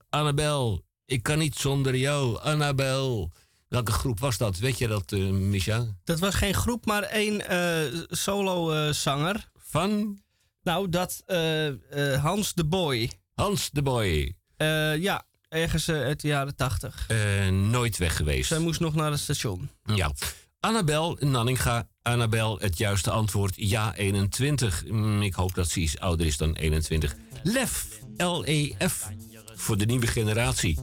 Annabel, ik kan niet zonder jou. Annabel. Welke groep was dat? Weet je dat, eh Micha? Dat was geen groep, maar één eh, solo-zanger. Van? Nou, dat eh, eh, Hans de Boy. Hans de Boy. Eh, ja, ergens eh, uit de jaren tachtig. Eh, nooit weg geweest. Zij moest nog naar het station. Ja. Annabel Nanninga. Annabel, het juiste antwoord ja 21. Mm, Ik hoop dat ze iets ouder is dan 21. Lef, L-E-F, voor de nieuwe generatie.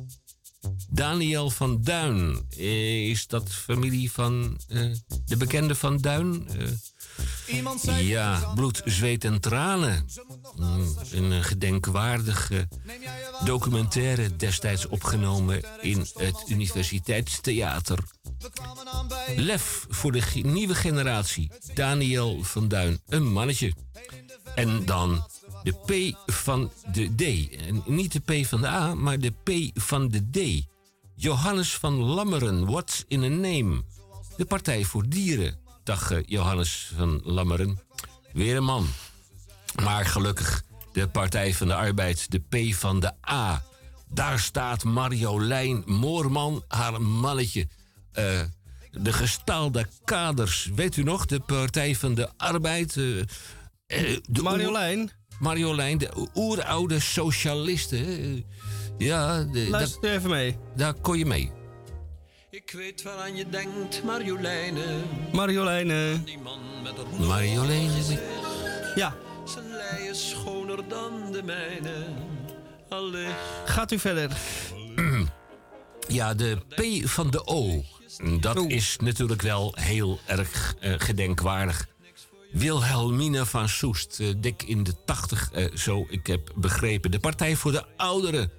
Daniel van Duin. Eh, Is dat familie van eh, de bekende van Duin? Eh, ja, bloed, zweet en tranen. Mm, Een eh, gedenkwaardige documentaire destijds opgenomen in het Universiteitstheater. Lef voor de nieuwe generatie. Daniel van Duin, een mannetje. En dan de P van de D. En niet de P van de A, maar de P van de D. Johannes van Lammeren, what's in a name? De Partij voor Dieren. Dag eh, Johannes van Lammeren. Weer een man. Maar gelukkig de Partij van de Arbeid, de P van de A. Daar staat Marjolein Moorman, haar mannetje. Eh, de gestaalde kaders. Weet u nog, de Partij van de Arbeid. eh, eh, de Marjolein? Marjolein, de oeroude socialisten. Ja, de, Luister daar, even mee. daar kon je mee. Ik weet waaraan je denkt, Marjoleine. Marjolein. Die man met een Marjolein. Ja. Lei is schoner dan de mijne. Allee. Gaat u verder. Ja, de P van de O. Dat is natuurlijk wel heel erg eh, gedenkwaardig. Wilhelmine van Soest, eh, dik in de tachtig, eh, zo ik heb begrepen. De Partij voor de Ouderen.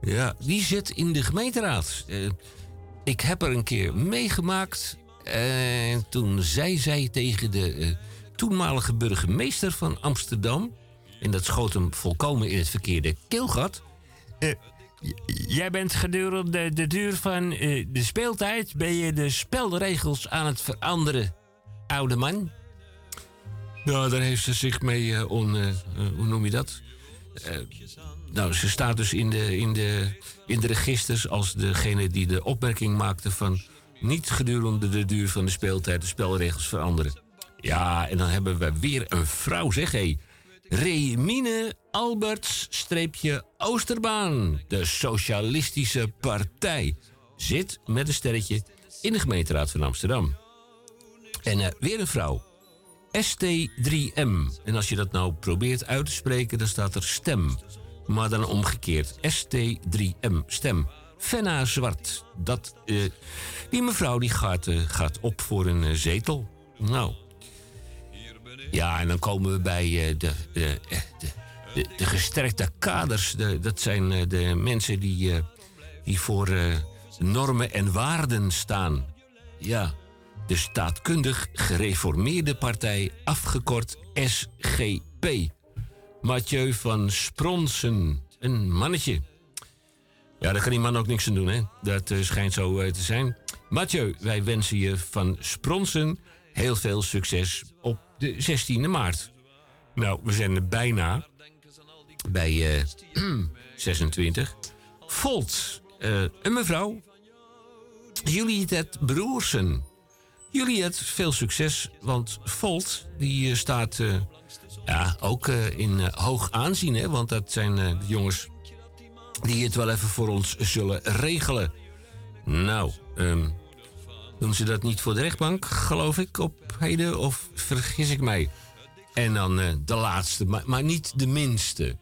Ja, die zit in de gemeenteraad. Eh, ik heb er een keer meegemaakt. En toen zei zij tegen de eh, toenmalige burgemeester van Amsterdam... en dat schoot hem volkomen in het verkeerde keelgat... Eh, Jij bent gedurende de duur van eh, de speeltijd... ben je de spelregels aan het veranderen, oude man. Nou, daar heeft ze zich mee eh, on... hoe noem je dat? Nou, ze staat dus in de, in, de, in de registers als degene die de opmerking maakte van... niet gedurende de duur van de speeltijd de spelregels veranderen. Ja, en dan hebben we weer een vrouw, zeg hé. Remine Alberts-Oosterbaan, de Socialistische Partij, zit met een sterretje in de gemeenteraad van Amsterdam. En eh, weer een vrouw. ST3M. En als je dat nou probeert uit te spreken, dan staat er stem. Maar dan omgekeerd. ST3M, stem. Fenna Zwart. Dat, eh, die mevrouw die gaat, eh, gaat op voor een zetel. Nou. Ja, en dan komen we bij eh, de, de, eh, de, de, de gesterkte kaders. De, dat zijn eh, de mensen die, eh, die voor eh, normen en waarden staan. Ja, de staatkundig gereformeerde partij, afgekort SGP. Mathieu van Spronsen, een mannetje. Ja, daar kan die man ook niks aan doen, hè? Dat eh, schijnt zo eh, te zijn. Mathieu, wij wensen je van Spronsen heel veel succes op de 16e maart. Nou, we zijn er bijna bij eh (clears throat) 26. Volt, eh, een mevrouw. Juliette Broersen. Juliette, veel succes, want Volt die eh, staat ja, ook in hoog aanzien. Hè, want dat zijn de jongens die het wel even voor ons zullen regelen. Nou, ehm, doen ze dat niet voor de rechtbank, geloof ik, op heden? Of vergis ik mij? En dan eh, de laatste, maar, maar niet de minste.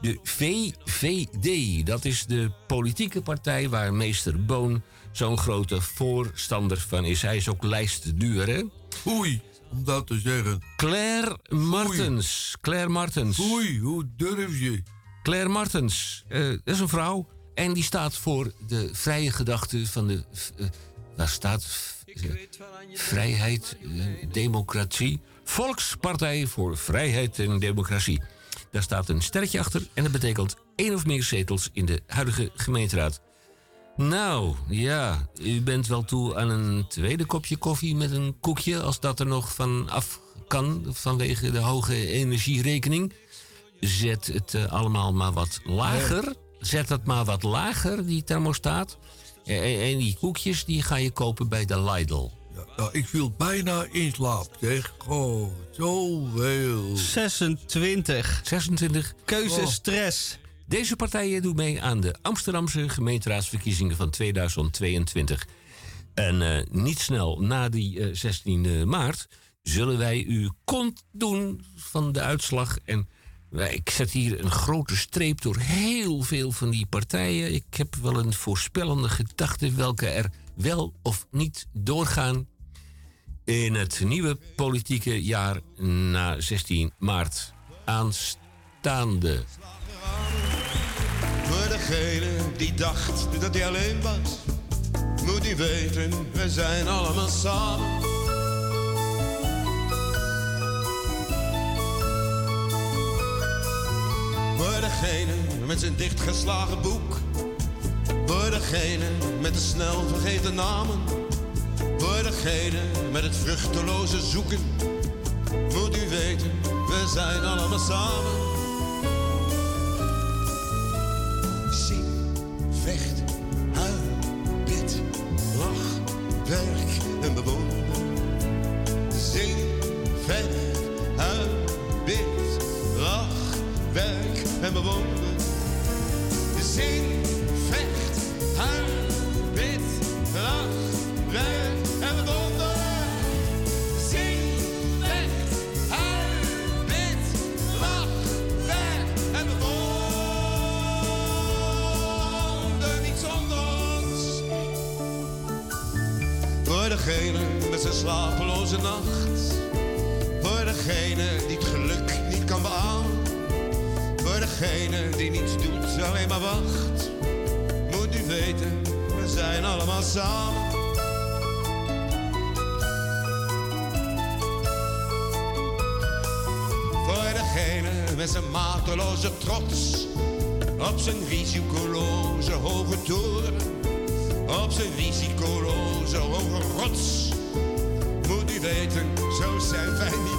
De VVD, dat is de politieke partij waar meester Boon zo'n grote voorstander van is. Hij is ook lijstduur, hè? Oei, om dat te zeggen. Claire Martens. Claire Martens. Oei, hoe durf je? Claire Martens, eh, dat is een vrouw. En die staat voor de vrije gedachte van de. eh, daar staat. eh, vrijheid, eh, democratie. Volkspartij voor Vrijheid en Democratie. Daar staat een sterretje achter en dat betekent één of meer zetels in de huidige gemeenteraad. Nou, ja, u bent wel toe aan een tweede kopje koffie met een koekje... als dat er nog van af kan vanwege de hoge energierekening. Zet het eh, allemaal maar wat lager. Zet het maar wat lager, die thermostaat. En, die koekjes die ga je kopen bij de Lidl. Nou, ik viel bijna in slaap, zeg. Oh, zoveel. 26. 26. Keuzestress. Deze partijen doen mee aan de Amsterdamse gemeenteraadsverkiezingen van 2022. En eh, niet snel na die eh, 16 maart zullen wij u kont doen van de uitslag. En ik zet hier een grote streep door heel veel van die partijen. Ik heb wel een voorspellende gedachte welke er wel of niet doorgaan in het nieuwe politieke jaar na 16 maart aanstaande. Voor degene die dacht dat hij alleen was, moet hij weten, we zijn allemaal samen. Voor degene met zijn dichtgeslagen boek, voor degene met de snel vergeten namen, voor degene met het vruchteloze zoeken, moet u weten, we zijn allemaal samen. Zing, vecht, huil, bid, lach, werk en bewonder. Zing, vecht, huil, bid, lach, werk en bewonder. Zing, vecht, die niets doet, alleen maar wacht. Moet u weten, we zijn allemaal samen. Voor degene met zijn mateloze trots. Op zijn risicoloze hoge toren. Op zijn risicoloze hoge rots. Moet u weten, zo zijn wij niet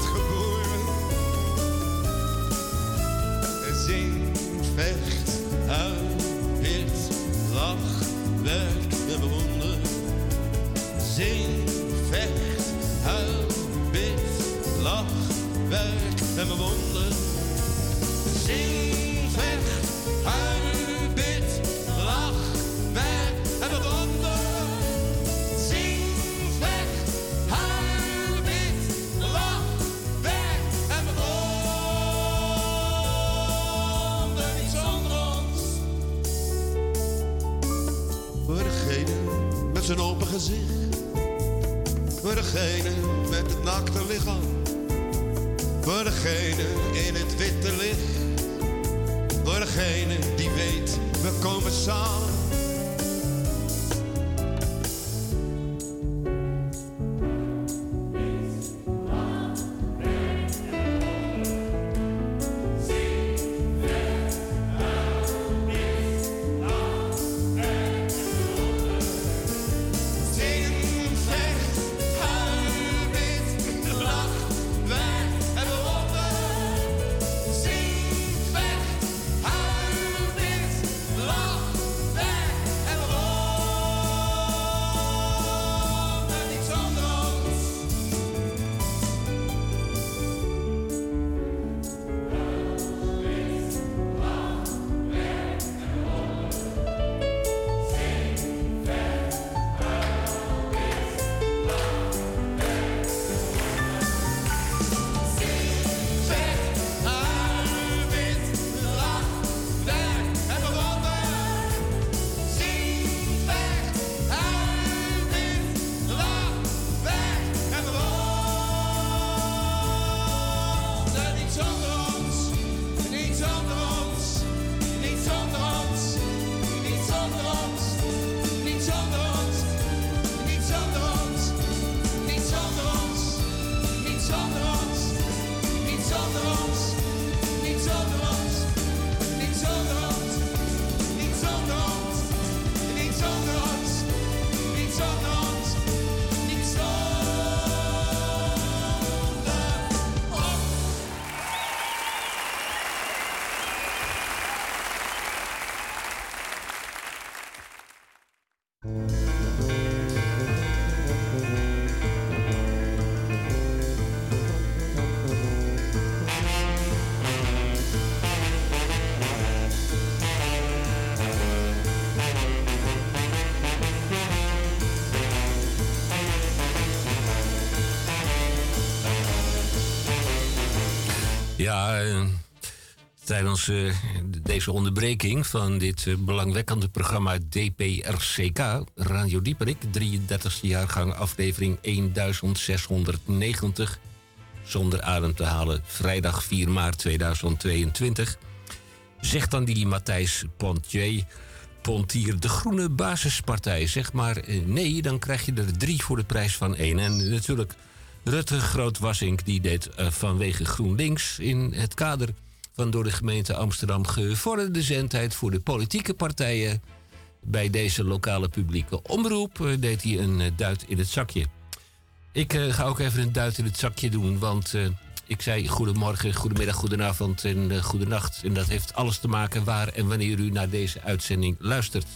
Ja, eh, tijdens eh, deze onderbreking van dit eh, belangwekkende programma DPRCK, Radio Dieperik, 33e jaargang, aflevering 1690, zonder adem te halen, vrijdag 4 maart 2022, zegt dan die Matthijs Pontier, Pontier, de groene basispartij, zeg maar nee, dan krijg je er drie voor de prijs van één. En natuurlijk Rutte Groot-Wassink, die deed eh, vanwege GroenLinks in het kader van door de gemeente Amsterdam gevorderde zendtijd voor de politieke partijen bij deze lokale publieke omroep, eh, deed hij een eh, duit in het zakje. Ik ga ook even een duit in het zakje doen, want ik zei goedemorgen, goedemiddag, goedenavond en uh, goedenacht. En dat heeft alles te maken waar en wanneer u naar deze uitzending luistert.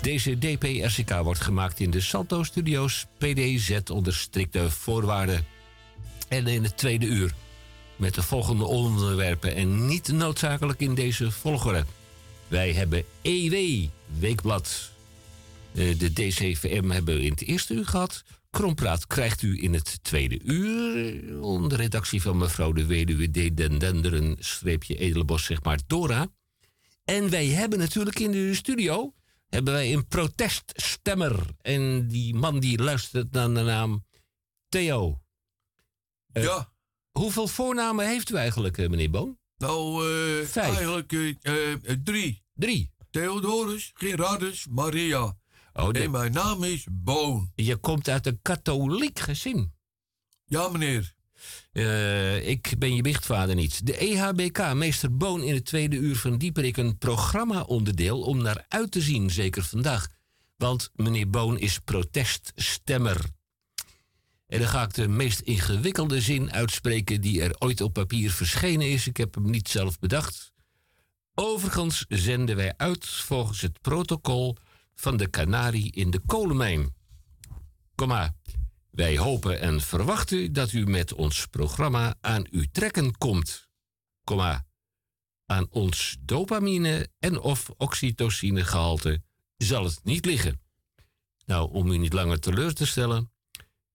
Deze DPRCK wordt gemaakt in de Salto Studios, PDZ onder strikte voorwaarden. En in het tweede uur met de volgende onderwerpen en niet noodzakelijk in deze volgorde. Wij hebben EW, Weekblad. Eh, De DCVM hebben we in het eerste uur gehad. Krompraat krijgt u in het tweede uur. Onder redactie van mevrouw de weduwe D. Den Denderen, streepje Edelenbos, zeg maar, Dora. En wij hebben natuurlijk in de studio hebben wij een proteststemmer. En die man die luistert naar de naam Theo. Eh, Ja. Hoeveel voornamen heeft u eigenlijk, eh, meneer Boon? Nou, eh, Vijf. eigenlijk drie. Drie. Theodorus, Gerardus, Maria. Oh, de- En mijn naam is Boon. Je komt uit een katholiek gezin. Ja, meneer. Eh, ik ben je biechtvader niet. De EHBK, meester Boon in het tweede uur van Dieperik... een programma-onderdeel om naar uit te zien, zeker vandaag. Want meneer Boon is proteststemmer. En dan ga ik de meest ingewikkelde zin uitspreken... die er ooit op papier verschenen is. Ik heb hem niet zelf bedacht. Overigens zenden wij uit volgens het protocol... van de Canarie in de kolenmijn. Kom maar. Wij hopen en verwachten dat u met ons programma aan uw trekken komt. Kom maar. Aan ons dopamine en of oxytocinegehalte zal het niet liggen. Nou, om u niet langer teleur te stellen.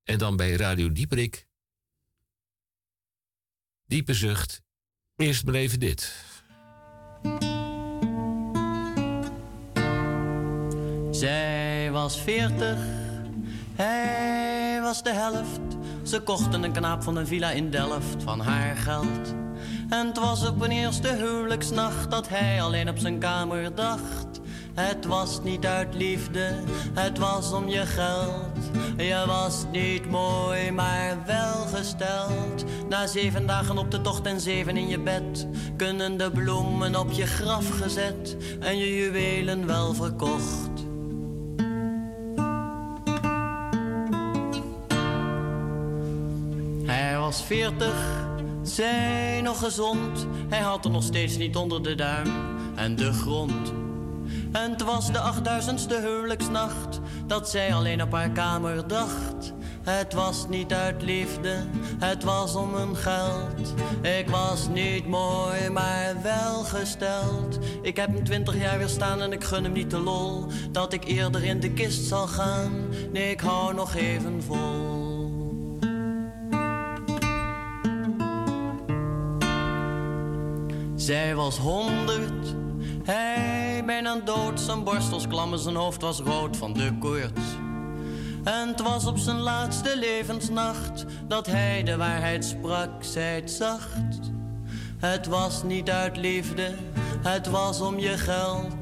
En dan bij Radio Dieperik. Diepe zucht. Eerst maar even dit. Zij was veertig, hij was de helft. Ze kochten een knaap van een villa in Delft van haar geld. En het was op een eerste huwelijksnacht dat hij alleen op zijn kamer dacht. Het was niet uit liefde, het was om je geld. Je was niet mooi, maar welgesteld. Na zeven dagen op de tocht en zeven in je bed, kunnen de bloemen op je graf gezet en je juwelen wel verkocht. Was veertig, zij nog gezond. Hij had er nog steeds niet onder de duim en de grond. En het was de achtduizendste huwelijksnacht dat zij alleen op haar kamer dacht. Het was niet uit liefde, het was om een geld. Ik was niet mooi, maar welgesteld. Ik heb hem twintig jaar weer staan en ik gun hem niet de lol. Dat ik eerder in de kist zal gaan. Nee, ik hou nog even vol. Zij was honderd, hij bijna dood. Zijn borstels klam en zijn hoofd was rood van de koorts. En het was op zijn laatste levensnacht dat hij de waarheid sprak, zei zacht. Het was niet uit liefde, het was om je geld.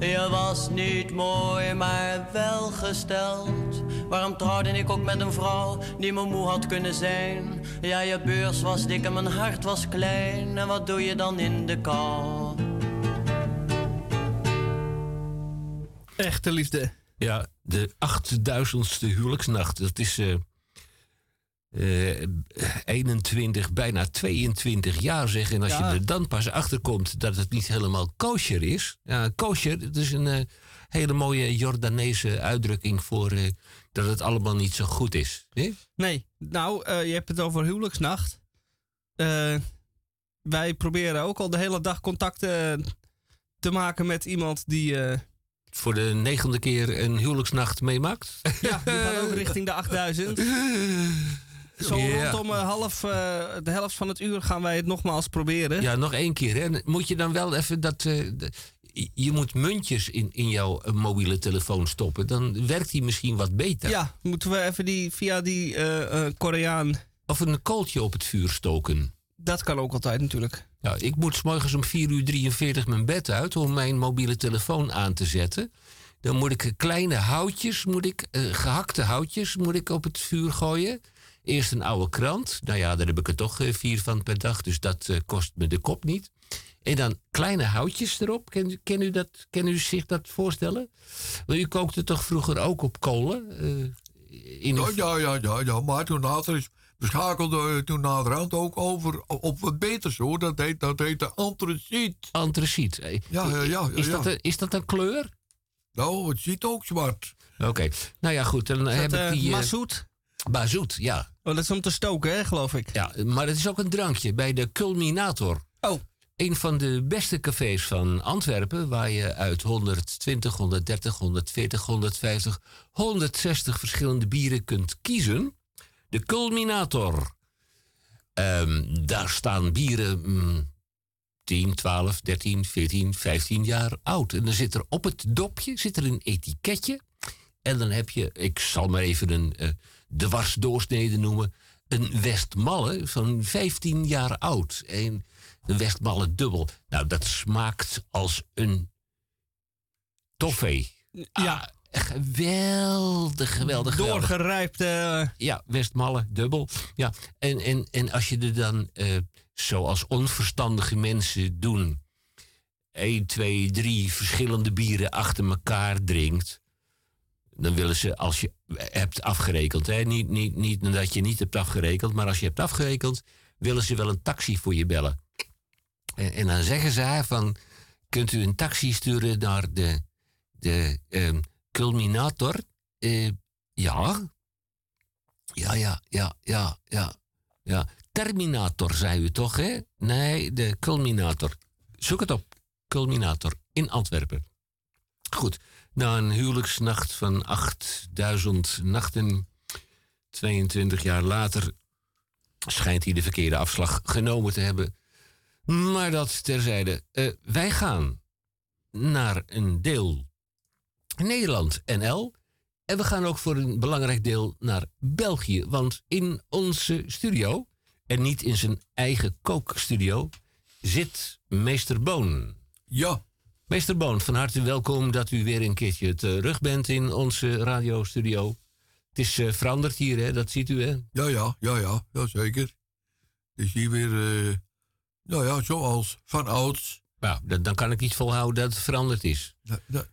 Je was niet mooi, maar welgesteld. Waarom trouwde ik ook met een vrouw die me moe had kunnen zijn? Ja, je beurs was dik en mijn hart was klein. En wat doe je dan in de kou? Echte liefde. Ja, de 8000ste huwelijksnacht. Dat is eh, eh, 21, bijna 22 jaar zeg. En als Ja. je er dan pas achter komt dat het niet helemaal kosher is. Ja, kosher, dat is een eh, hele mooie Jordaanese uitdrukking voor eh, dat het allemaal niet zo goed is. Nee? Nee, nou, eh, je hebt het over huwelijksnacht. Eh, wij proberen ook al de hele dag contacten te maken met iemand die... eh, Voor de negende keer een huwelijksnacht meemaakt. ja, die gaat ook (laughs) richting de 8000. (laughs) Zo Ja. rondom eh, half, eh, de helft van het uur gaan wij het nogmaals proberen. Ja, nog één keer. Hè. Moet je dan wel even dat. eh, je moet muntjes in, in jouw mobiele telefoon stoppen. Dan werkt die misschien wat beter. Ja, moeten we even die, via die eh, Koreaan... Of een kooltje op het vuur stoken. Dat kan ook altijd natuurlijk. Ja, ik moet 's morgens om 4 uur 43 mijn bed uit om mijn mobiele telefoon aan te zetten. Dan moet ik kleine houtjes, moet ik, eh, gehakte houtjes, moet ik op het vuur gooien. Eerst een oude krant. Nou ja, daar heb ik er toch eh, vier van per dag, dus dat eh, kost me de kop niet. En dan kleine houtjes erop. Ken, u- ken, u, dat, ken u zich dat voorstellen? Want u kookte toch vroeger ook op kolen? eh, in Ja, ja, ja, ja, ja, maar toen later is we schakelden toen naderhand ook over op wat beters hoor. Dat heet, dat heet de antraciet. Antraciet. Ja, ja, ja. ja, Is, ja. dat een, is dat een kleur? Nou, het ziet ook zwart. Oké, nou ja, goed. Dan Is heb dat ik die. eh, mazoet? Bazoet, ja. Oh, dat is om te stoken, hè, geloof ik. Ja, maar het is ook een drankje bij de Culminator. Oh. Een van de beste cafés van Antwerpen, waar je uit 120, 130, 140, 150, 160 verschillende bieren kunt kiezen. De Culminator. Ehm, daar staan bieren mm, 10, 12, 13, 14, 15 jaar oud. En dan zit er op het dopje zit er een etiketje. En dan heb je, ik zal maar even een eh dwarsdoorsnede noemen, een Westmalle van 15 jaar oud. En een Westmalle dubbel. Nou, dat smaakt als een toffee. Ja. Ah, geweldig, geweldig, geweldig. Doorgerijpte... Ja, Westmalle, dubbel. Ja, en, en, en als je er dan, eh, zoals onverstandige mensen doen, 1, 2, 3 verschillende bieren achter elkaar drinkt, dan willen ze, als je hebt afgerekend, hè, niet, niet, niet dat je niet hebt afgerekend, maar als je hebt afgerekend, willen ze wel een taxi voor je bellen. En, en dan zeggen ze van, kunt u een taxi sturen naar de, de ehm, culminator? Eh, ja, ja, ja, ja, ja, ja. ja. Terminator, zei u toch, hè? Nee, de Culminator. Zoek het op. Culminator in Antwerpen. Goed, na een huwelijksnacht van 8000 nachten, 22 jaar later, schijnt hij de verkeerde afslag genomen te hebben. Maar dat terzijde. Eh, wij gaan naar een deel Nederland NL. En we gaan ook voor een belangrijk deel naar België. Want in onze studio, en niet in zijn eigen kookstudio, zit meester Boon. Ja. Meester Boon, van harte welkom dat u weer een keertje terug bent in onze radiostudio. Het is eh, veranderd hier, hè? dat ziet u, hè? Ja, ja, ja, ja, ja zeker. Het is hier weer, eh, nou ja, zoals van ouds. Nou, dan, dan kan ik niet volhouden dat het veranderd is.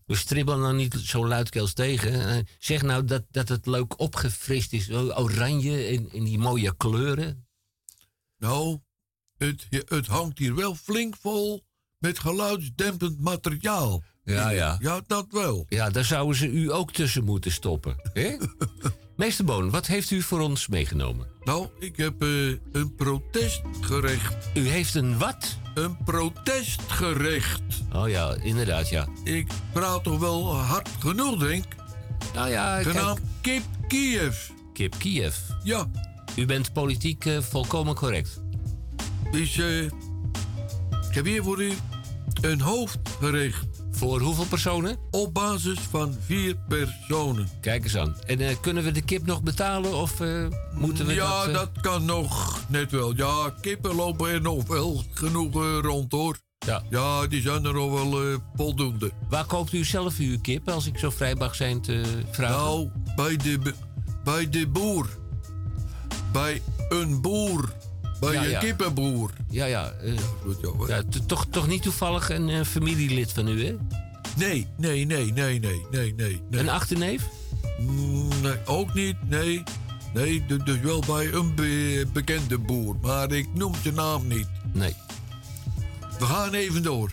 We stribbelen dan niet zo luidkeels tegen. Eh, zeg nou dat, dat het leuk opgefrist is. Oranje en, en die mooie kleuren. Nou, het, het hangt hier wel flink vol met geluidsdempend materiaal. Ja, ja. Ja, dat wel. Ja, daar zouden ze u ook tussen moeten stoppen. hè? (laughs) Meester Boon, wat heeft u voor ons meegenomen? Nou, ik heb eh, een protestgerecht. U heeft een wat? Een protestgerecht. Oh ja, inderdaad, ja. Ik praat toch wel hard genoeg, denk ik. Nou ja, kijk, Genaamd Kip Kiev. Kip Kiev. Ja, U bent politiek eh, volkomen correct. dus eh, ik heb hier voor u een hoofdgerecht. Voor hoeveel personen? Op basis van vier personen. Kijk eens aan. En eh, kunnen we de kip nog betalen of eh, moeten we ja, dat... dat, eh, kan nog net wel. Ja, kippen lopen er nog wel genoeg rond hoor. Ja. Ja, die zijn er nog wel voldoende. Waar koopt u zelf uw kip, als ik zo vrij mag zijn te vragen? Nou, bij de, bij de boer. Bij een boer. Bij Ja, een ja. kippenboer. Ja, ja. eh, ja, toch, toch niet toevallig een eh, familielid van u, hè? Nee, nee, nee, nee, nee, nee, nee. Een achterneef? Mm, Nee, ook niet, nee. Nee, du- dus wel bij een be- bekende boer. Maar ik noem zijn naam niet. Nee. We gaan even door.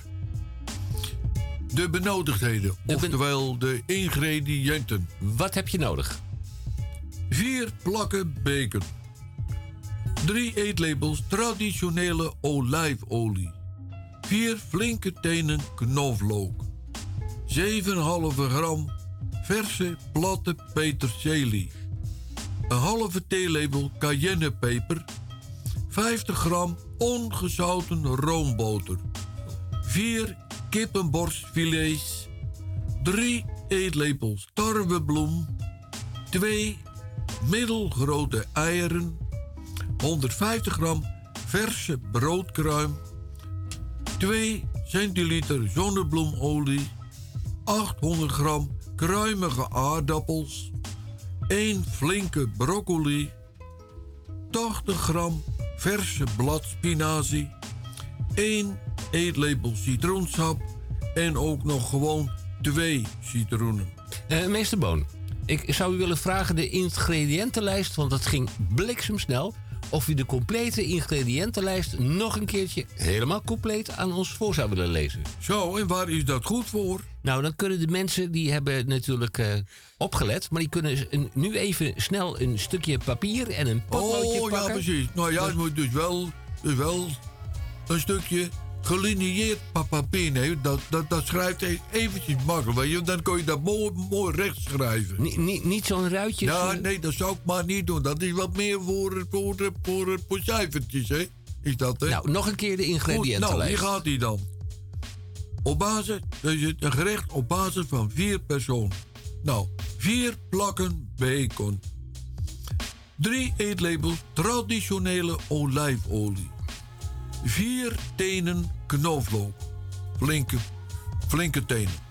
De benodigdheden, ben- oftewel de ingrediënten. Wat heb je nodig? Vier plakken bacon. Drie eetlepels traditionele olijfolie. Vier flinke tenen knoflook. 7,5 gram verse platte peterselie. een halve theelepel cayennepeper, 50 gram ongezouten roomboter, 4 kippenborstfilets, 3 eetlepels tarwebloem, 2 middelgrote eieren, 150 gram verse broodkruim, 2 centiliter zonnebloemolie, 800 gram kruimige aardappels, 1 flinke broccoli, 80 gram verse bladspinazie, 1 eetlepel citroensap en ook nog gewoon 2 citroenen. Eh, meester Boon, ik zou u willen vragen de ingrediëntenlijst, want dat ging bliksemsnel. Of u de complete ingrediëntenlijst nog een keertje helemaal compleet aan ons voor zou willen lezen. Zo, en waar is dat goed voor? Nou, dan kunnen de mensen die hebben natuurlijk eh, opgelet, maar die kunnen een- nu even snel een stukje papier en een potloodje Oh, ja, pakken. precies. Nou ja, het moet dus wel, dus wel een stukje gelinieerd pa- papier nemen. Dat, dat, dat schrijft e- eventjes makkelijk, weet je. Dan kun je dat mooi, mooi recht schrijven. Niet, niet, niet zo'n ruitje. Ja, nee, dat zou ik maar niet doen. Dat is wat meer voor, voor, voor, voor cijfertjes, hè. Is dat, hè? Nou, nog een keer de Goed, nou, hier gaat hij dan. Op basis, dus een gerecht op basis van vier personen. Nou, vier plakken bacon. Drie eetlepels traditionele olijfolie. Vier tenen knoflook. Flinke, flinke tenen.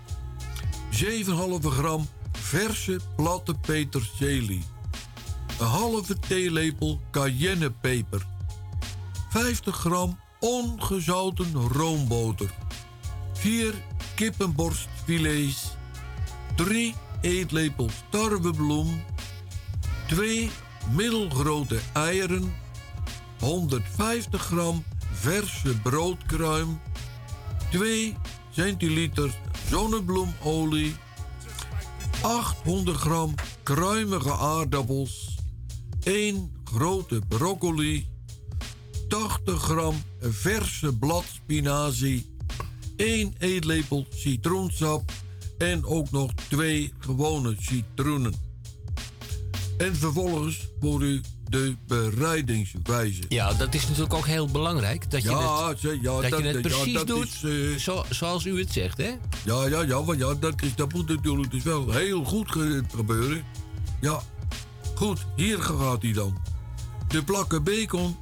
7,5 gram verse platte peterselie. Een halve theelepel cayennepeper. 50 gram ongezouten roomboter. 4 kippenborstfilets. 3 eetlepels tarwebloem. 2 middelgrote eieren. 150 gram verse broodkruim. 2 centiliter zonnebloemolie. 800 gram kruimige aardappels. 1 grote broccoli. 80 gram verse bladspinazie, 1 eetlepel citroensap en ook nog 2 gewone citroenen. En vervolgens voor u de bereidingswijze. Ja, dat is natuurlijk ook heel belangrijk. Dat je Ja, het, ja, dat dat- je het ja, precies dat doet is, eh, zo, zoals u het zegt, hè? Ja, ja, ja, maar ja, dat, is, dat moet natuurlijk dus wel heel goed ge- gebeuren. Ja, goed, hier gaat hij dan. De plakken bacon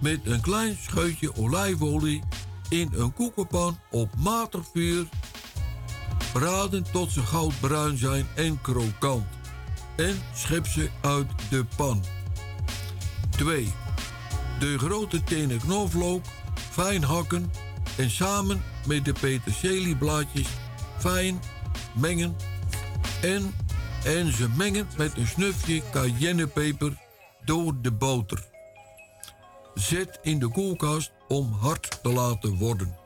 met een klein scheutje olijfolie in een koekenpan op matig vuur. Braden tot ze goudbruin zijn en krokant. En schep ze uit de pan. 2. De grote tenen knoflook fijn hakken en samen met de peterselieblaadjes fijn mengen en, en ze mengen met een snufje cayennepeper door de boter. Zet in de koelkast om hard te laten worden.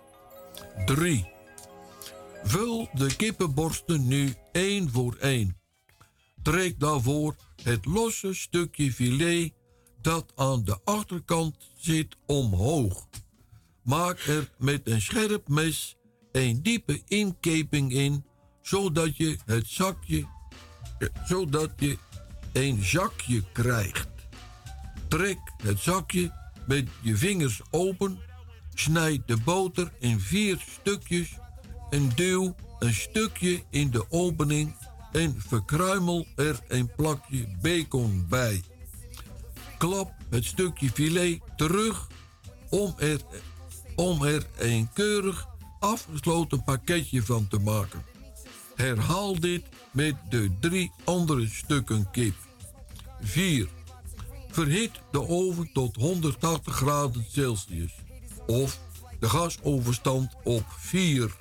3. Vul de kippenborsten nu één voor één. Trek daarvoor het losse stukje filet dat aan de achterkant zit omhoog. Maak er met een scherp mes een diepe inkeping in, zodat je het zakje, eh, zodat je een zakje krijgt. Trek het zakje met je vingers open, snijd de boter in vier stukjes en duw een stukje in de opening en verkruimel er een plakje bacon bij. Klap het stukje filet terug om er, om er een keurig afgesloten pakketje van te maken. Herhaal dit met de drie andere stukken kip. 4. Verhit de oven tot 180 graden Celsius. Of de gasoverstand op 4.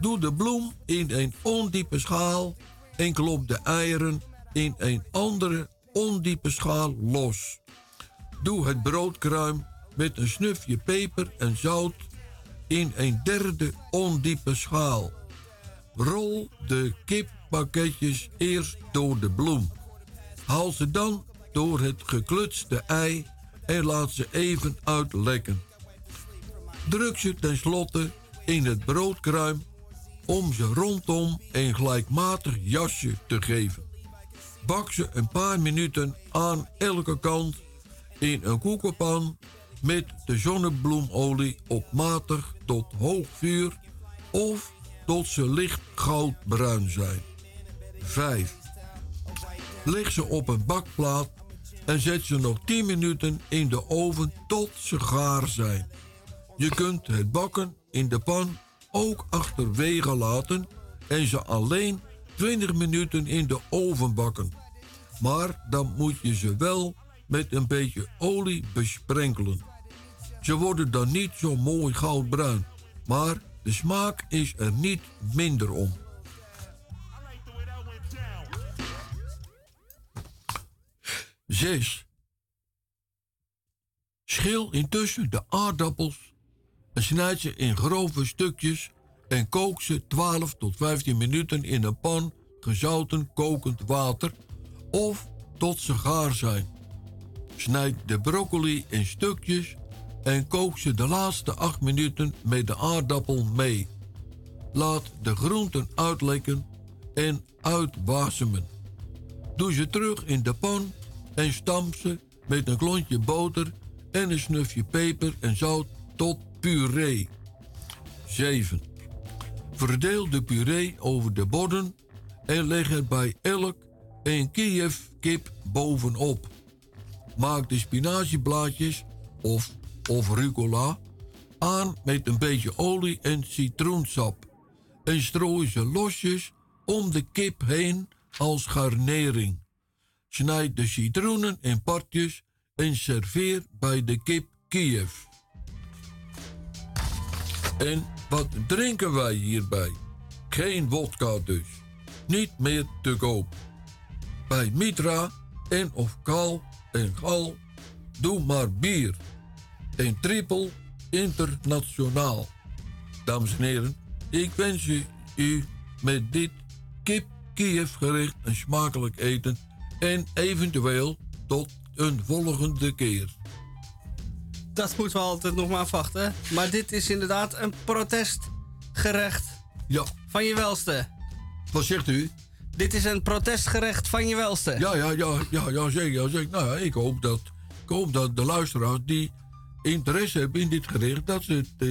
Doe de bloem in een ondiepe schaal en klop de eieren in een andere ondiepe schaal los. Doe het broodkruim met een snufje peper en zout in een derde ondiepe schaal. Rol de kippakketjes eerst door de bloem. Haal ze dan door het geklutste ei en laat ze even uitlekken. Druk ze tenslotte in het broodkruim om ze rondom een gelijkmatig jasje te geven. Bak ze een paar minuten aan elke kant in een koekenpan met de zonnebloemolie op matig tot hoog vuur of tot ze licht goudbruin zijn. 5. Leg ze op een bakplaat en zet ze nog 10 minuten in de oven tot ze gaar zijn. Je kunt het bakken in de pan ook achterwege laten en ze alleen 20 minuten in de oven bakken. Maar dan moet je ze wel met een beetje olie besprenkelen. Ze worden dan niet zo mooi goudbruin, maar de smaak is er niet minder om. Zes. Schil intussen de aardappels en snijd ze in grove stukjes en kook ze 12 tot 15 minuten in een pan gezouten kokend water of tot ze gaar zijn. Snijd de broccoli in stukjes en kook ze de laatste 8 minuten met de aardappel mee. Laat de groenten uitlekken en uitwasemen. Doe ze terug in de pan en stamp ze met een klontje boter en een snufje peper en zout tot puree. 7. Verdeel de puree over de bodem en leg er bij elk een Kiev kip bovenop. Maak de spinazieblaadjes of, of rucola aan met een beetje olie en citroensap en strooi ze losjes om de kip heen als garnering. Snijd de citroenen in partjes en serveer bij de kip Kiev. En wat drinken wij hierbij? Geen wodka dus. Niet meer te koop. Bij Mitra en of Kal en Gal doe maar bier. En triple internationaal. Dames en heren, ik wens u, u met dit kip Kiev gerecht een smakelijk eten en eventueel tot een volgende keer. Dat moeten we altijd nog maar afwachten. Maar dit is inderdaad een protestgerecht Ja, van je welste. wat zegt u? Dit is een protestgerecht van je welste. Ja, ja, ja, ja, ja, zeker, ja, zeker. Nou ja, ik hoop dat, ik hoop dat de luisteraars die interesse hebben in dit gerecht, dat het eh,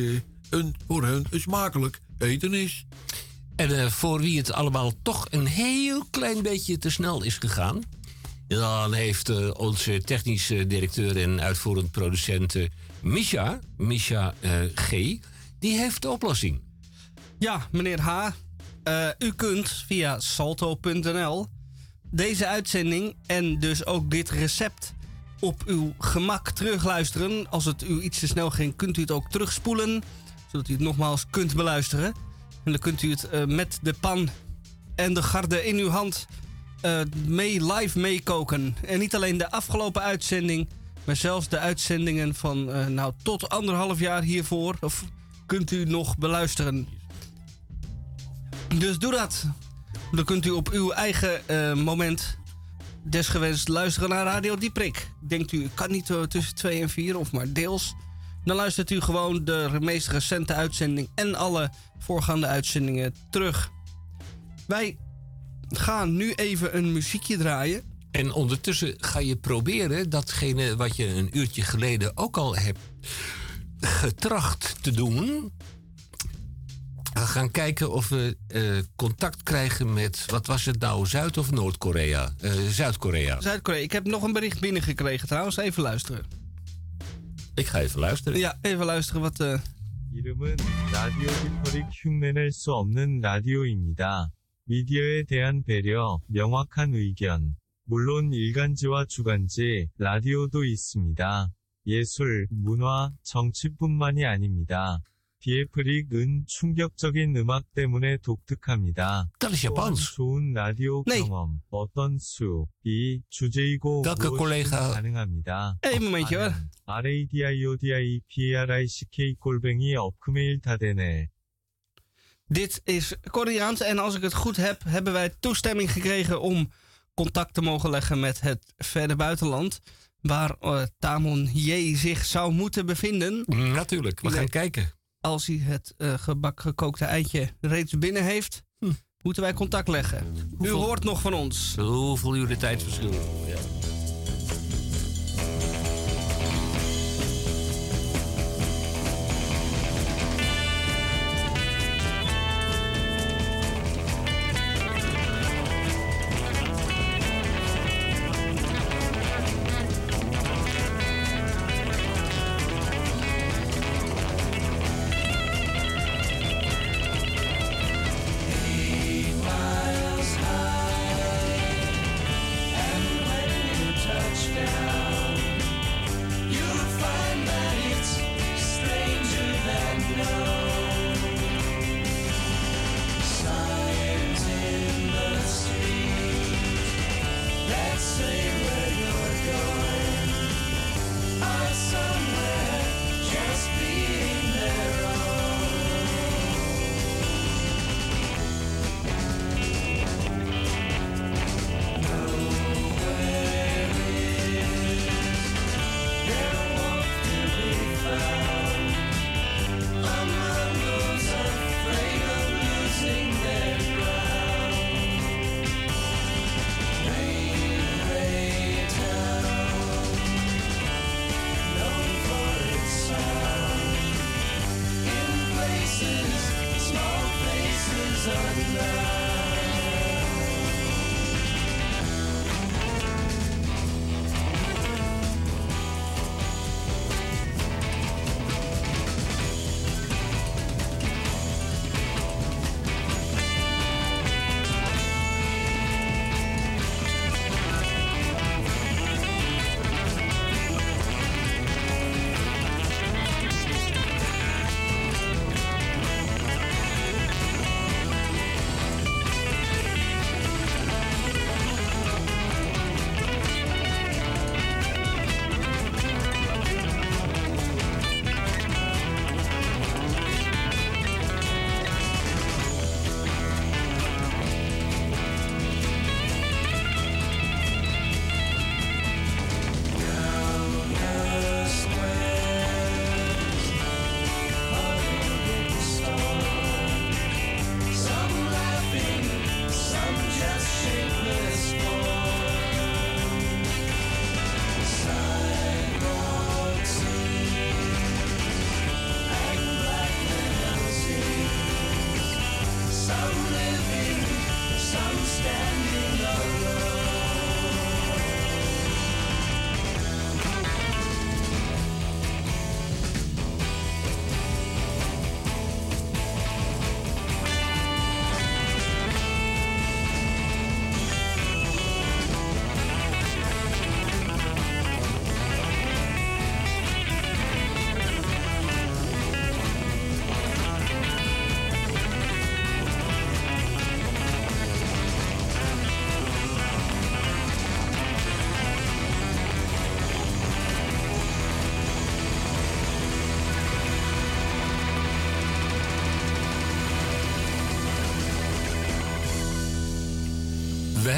een, voor hen een smakelijk eten is. En eh, voor wie het allemaal toch een heel klein beetje te snel is gegaan... dan heeft eh, onze technische directeur en uitvoerend producent eh, Misha, Misha eh, G... die heeft de oplossing. Ja, meneer H. eh, u kunt via salto.nl deze uitzending en dus ook dit recept op uw gemak terugluisteren. Als het u iets te snel ging, kunt u het ook terugspoelen, zodat u het nogmaals kunt beluisteren. En dan kunt u het eh, met de pan en de garde in uw hand eh, mee live meekoken. En niet alleen de afgelopen uitzending, maar zelfs de uitzendingen van nou, tot anderhalf jaar hiervoor. Kunt u nog beluisteren. Dus doe dat. Dan kunt u op uw eigen eh, moment desgewenst luisteren naar Radio Dieprik. Denkt u, kan niet eh, tussen 2 en 4 of maar deels. Dan luistert u gewoon de meest recente uitzending en alle voorgaande uitzendingen terug. Wij gaan nu even een muziekje draaien. En ondertussen ga je proberen datgene wat je een uurtje geleden ook al hebt getracht te doen We gaan kijken of we eh, contact krijgen met, wat was het nou, Zuid- of Noord-Korea? Eh, Zuid-Korea. Zuid-Korea. Ik heb nog een bericht binnengekregen trouwens. Even luisteren. Ik ga even luisteren. Ja, even luisteren wat... eh, 이름은 라디오 디퍼릭 흉내낼 수 없는 라디오입니다. 미디어에 대한 배려, 명확한 의견. 물론 일간지와 주간지, 라디오도 있습니다. 예술, 문화, 정치뿐만이 아닙니다. 디에프릭은 충격적인 음악 때문에 독특합니다. Dat is 또한 Japans. 좋은 라디오 Nee. 경험, 어떤 수, 이 주제이고 welke 무엇이든 collega- 가능합니다. Eén momentje hoor. RADIODIPARICK 골뱅이 업크메일 다데네. Dit is Koreaans en als ik het goed heb, hebben wij toestemming gekregen om contact te mogen leggen met het verre buitenland. Waar eh, Tamon J zich zou moeten bevinden Natuurlijk, we gaan Nee. kijken. als hij het eh, gebak gekookte eitje reeds binnen heeft. Hm. moeten wij contact leggen. U hoort nog van ons. Hoeveel uur de tijdverschil? Ja.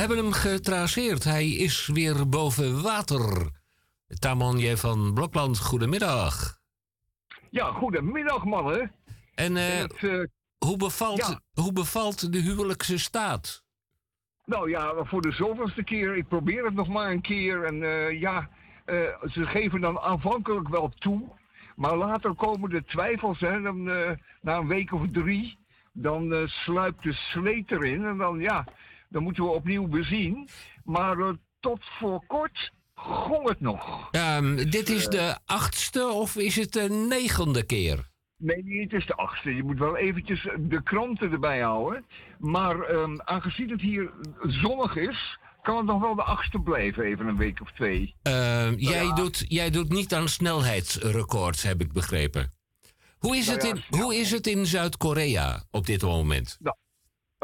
Hebben hem getraceerd. Hij is weer boven water. Tamanje van Blokland, goedemiddag. Ja, goedemiddag mannen. En eh, Het, eh, hoe, bevalt, ja. hoe bevalt de huwelijkse staat? nou ja, voor de zoveelste keer. Ik probeer het nog maar een keer. En eh, ja, ze geven dan aanvankelijk wel toe. Maar later komen de twijfels. Hè, dan, na een week of drie. Dan sluipt de sleet erin. En dan ja, dan moeten we opnieuw bezien. Maar eh, tot voor kort gong het nog. Ehm, dit is de achtste of is het de negende keer? Nee, het is de achtste. Je moet wel eventjes de kranten erbij houden. Maar ehm, aangezien het hier zonnig is, kan het nog wel de achtste blijven, even een week of twee. Ehm, jij, doet, jij doet niet aan snelheidsrecords, heb ik begrepen. Hoe is, Nou het, ja, in, hoe is het in Zuid-Korea op dit moment? Nou,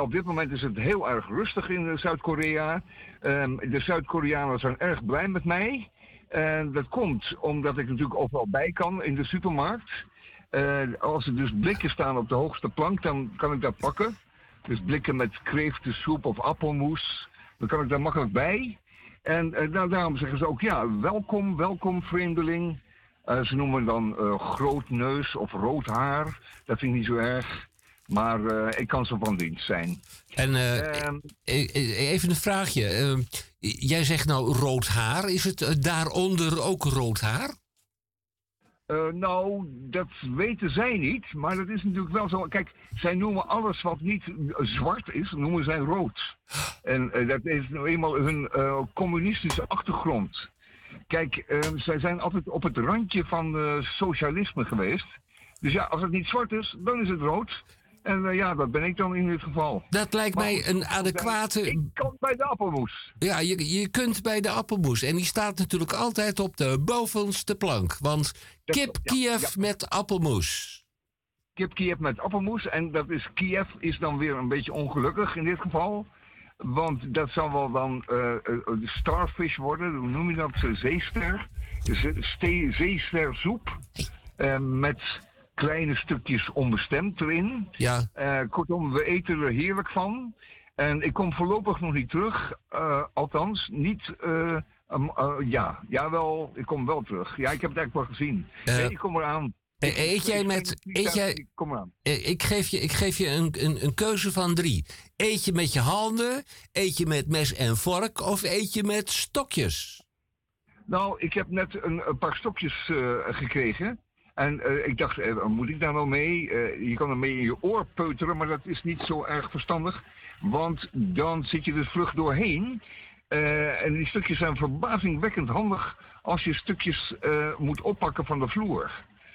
op dit moment is het heel erg rustig in eh, Zuid-Korea. Ehm, de Zuid-Koreanen zijn erg blij met mij. En dat komt omdat ik natuurlijk overal bij kan in de supermarkt. Eh, als er dus blikken staan op de hoogste plank, dan kan ik dat pakken. Dus blikken met kreeftensoep of appelmoes. Dan kan ik daar makkelijk bij. En eh, nou, daarom zeggen ze ook, ja, welkom, welkom vreemdeling. Eh, ze noemen dan eh, groot neus of rood haar. Dat vind ik niet zo erg. Maar eh, ik kan ze van dienst zijn. En eh, Ehm, e- e- even een vraagje. Eh, jij zegt nou rood haar. Is het eh, daaronder ook rood haar? Nou, dat weten zij niet, maar dat is natuurlijk wel zo. Kijk, zij noemen alles wat niet zwart is, noemen zij rood. En dat is nou eenmaal hun communistische achtergrond. Kijk, eh, zij zijn altijd op het randje van socialisme geweest. Dus ja, als het niet zwart is, dan is het rood. En eh, ja, dat ben ik dan in dit geval. Dat lijkt Maar mij een adequate... Ik kan bij de appelmoes. Ja, je, je kunt bij de appelmoes. En die staat natuurlijk altijd op de bovenste plank. Want kip Kiev met appelmoes. Kip Kiev met appelmoes. En dat is, Kiev is dan weer een beetje ongelukkig in dit geval. Want dat zal wel dan eh, eh, starfish worden. Hoe noem je dat? Zeester. Ste- zeestersoep. Met kleine stukjes onbestemd erin. Ja. Eh, kortom, we eten er heerlijk van. En ik kom voorlopig nog niet terug. Eh, althans, niet... eh, um, ja, jawel, ik kom wel terug. Ja, ik heb het eigenlijk wel gezien. Nee, ik kom eraan. Eet jij met. Eet jij, Ik kom eraan. Ik geef je, ik geef je een, een, een keuze van drie. Eet je met je handen, eet je met mes en vork of eet je met stokjes? Nou, ik heb net een, een paar stokjes gekregen. En eh, ik dacht, eh, moet ik daar nou mee? Eh, je kan er mee in je oor peuteren, maar dat is niet zo erg verstandig. Want dan zit je er vlug doorheen. En die stukjes zijn verbazingwekkend handig als je stukjes moet oppakken van de vloer.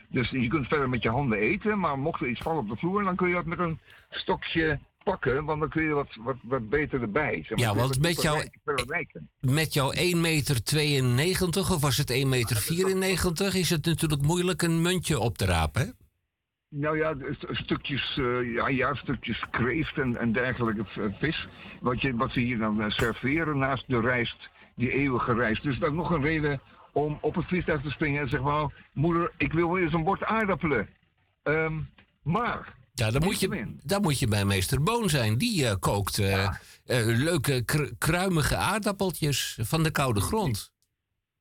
Dus je kunt verder met je handen eten, maar mocht er iets vallen op de vloer, dan kun je dat met een stokje pakken, want dan kun je wat, wat, wat beter erbij. Zeg maar. Ja, want met jou- verrijk- verrijken. Met jouw 1,92 meter of was het 1,94 meter is het natuurlijk moeilijk een muntje op te rapen. hè? Nou ja, stukjes, eh, ja, ja, stukjes kreeft en, en dergelijke vis. Wat, je, wat ze hier dan eh, serveren naast de rijst, die eeuwige rijst. Dus dat is nog een reden om op het vliegtuig te springen en zeggen: nou, moeder, ik wil wel eens een bord aardappelen. Ehm, maar. Ja, dan moet, je, dan moet je bij meester Boon zijn. Die eh, kookt eh, eh, leuke kr- kruimige aardappeltjes van de koude grond.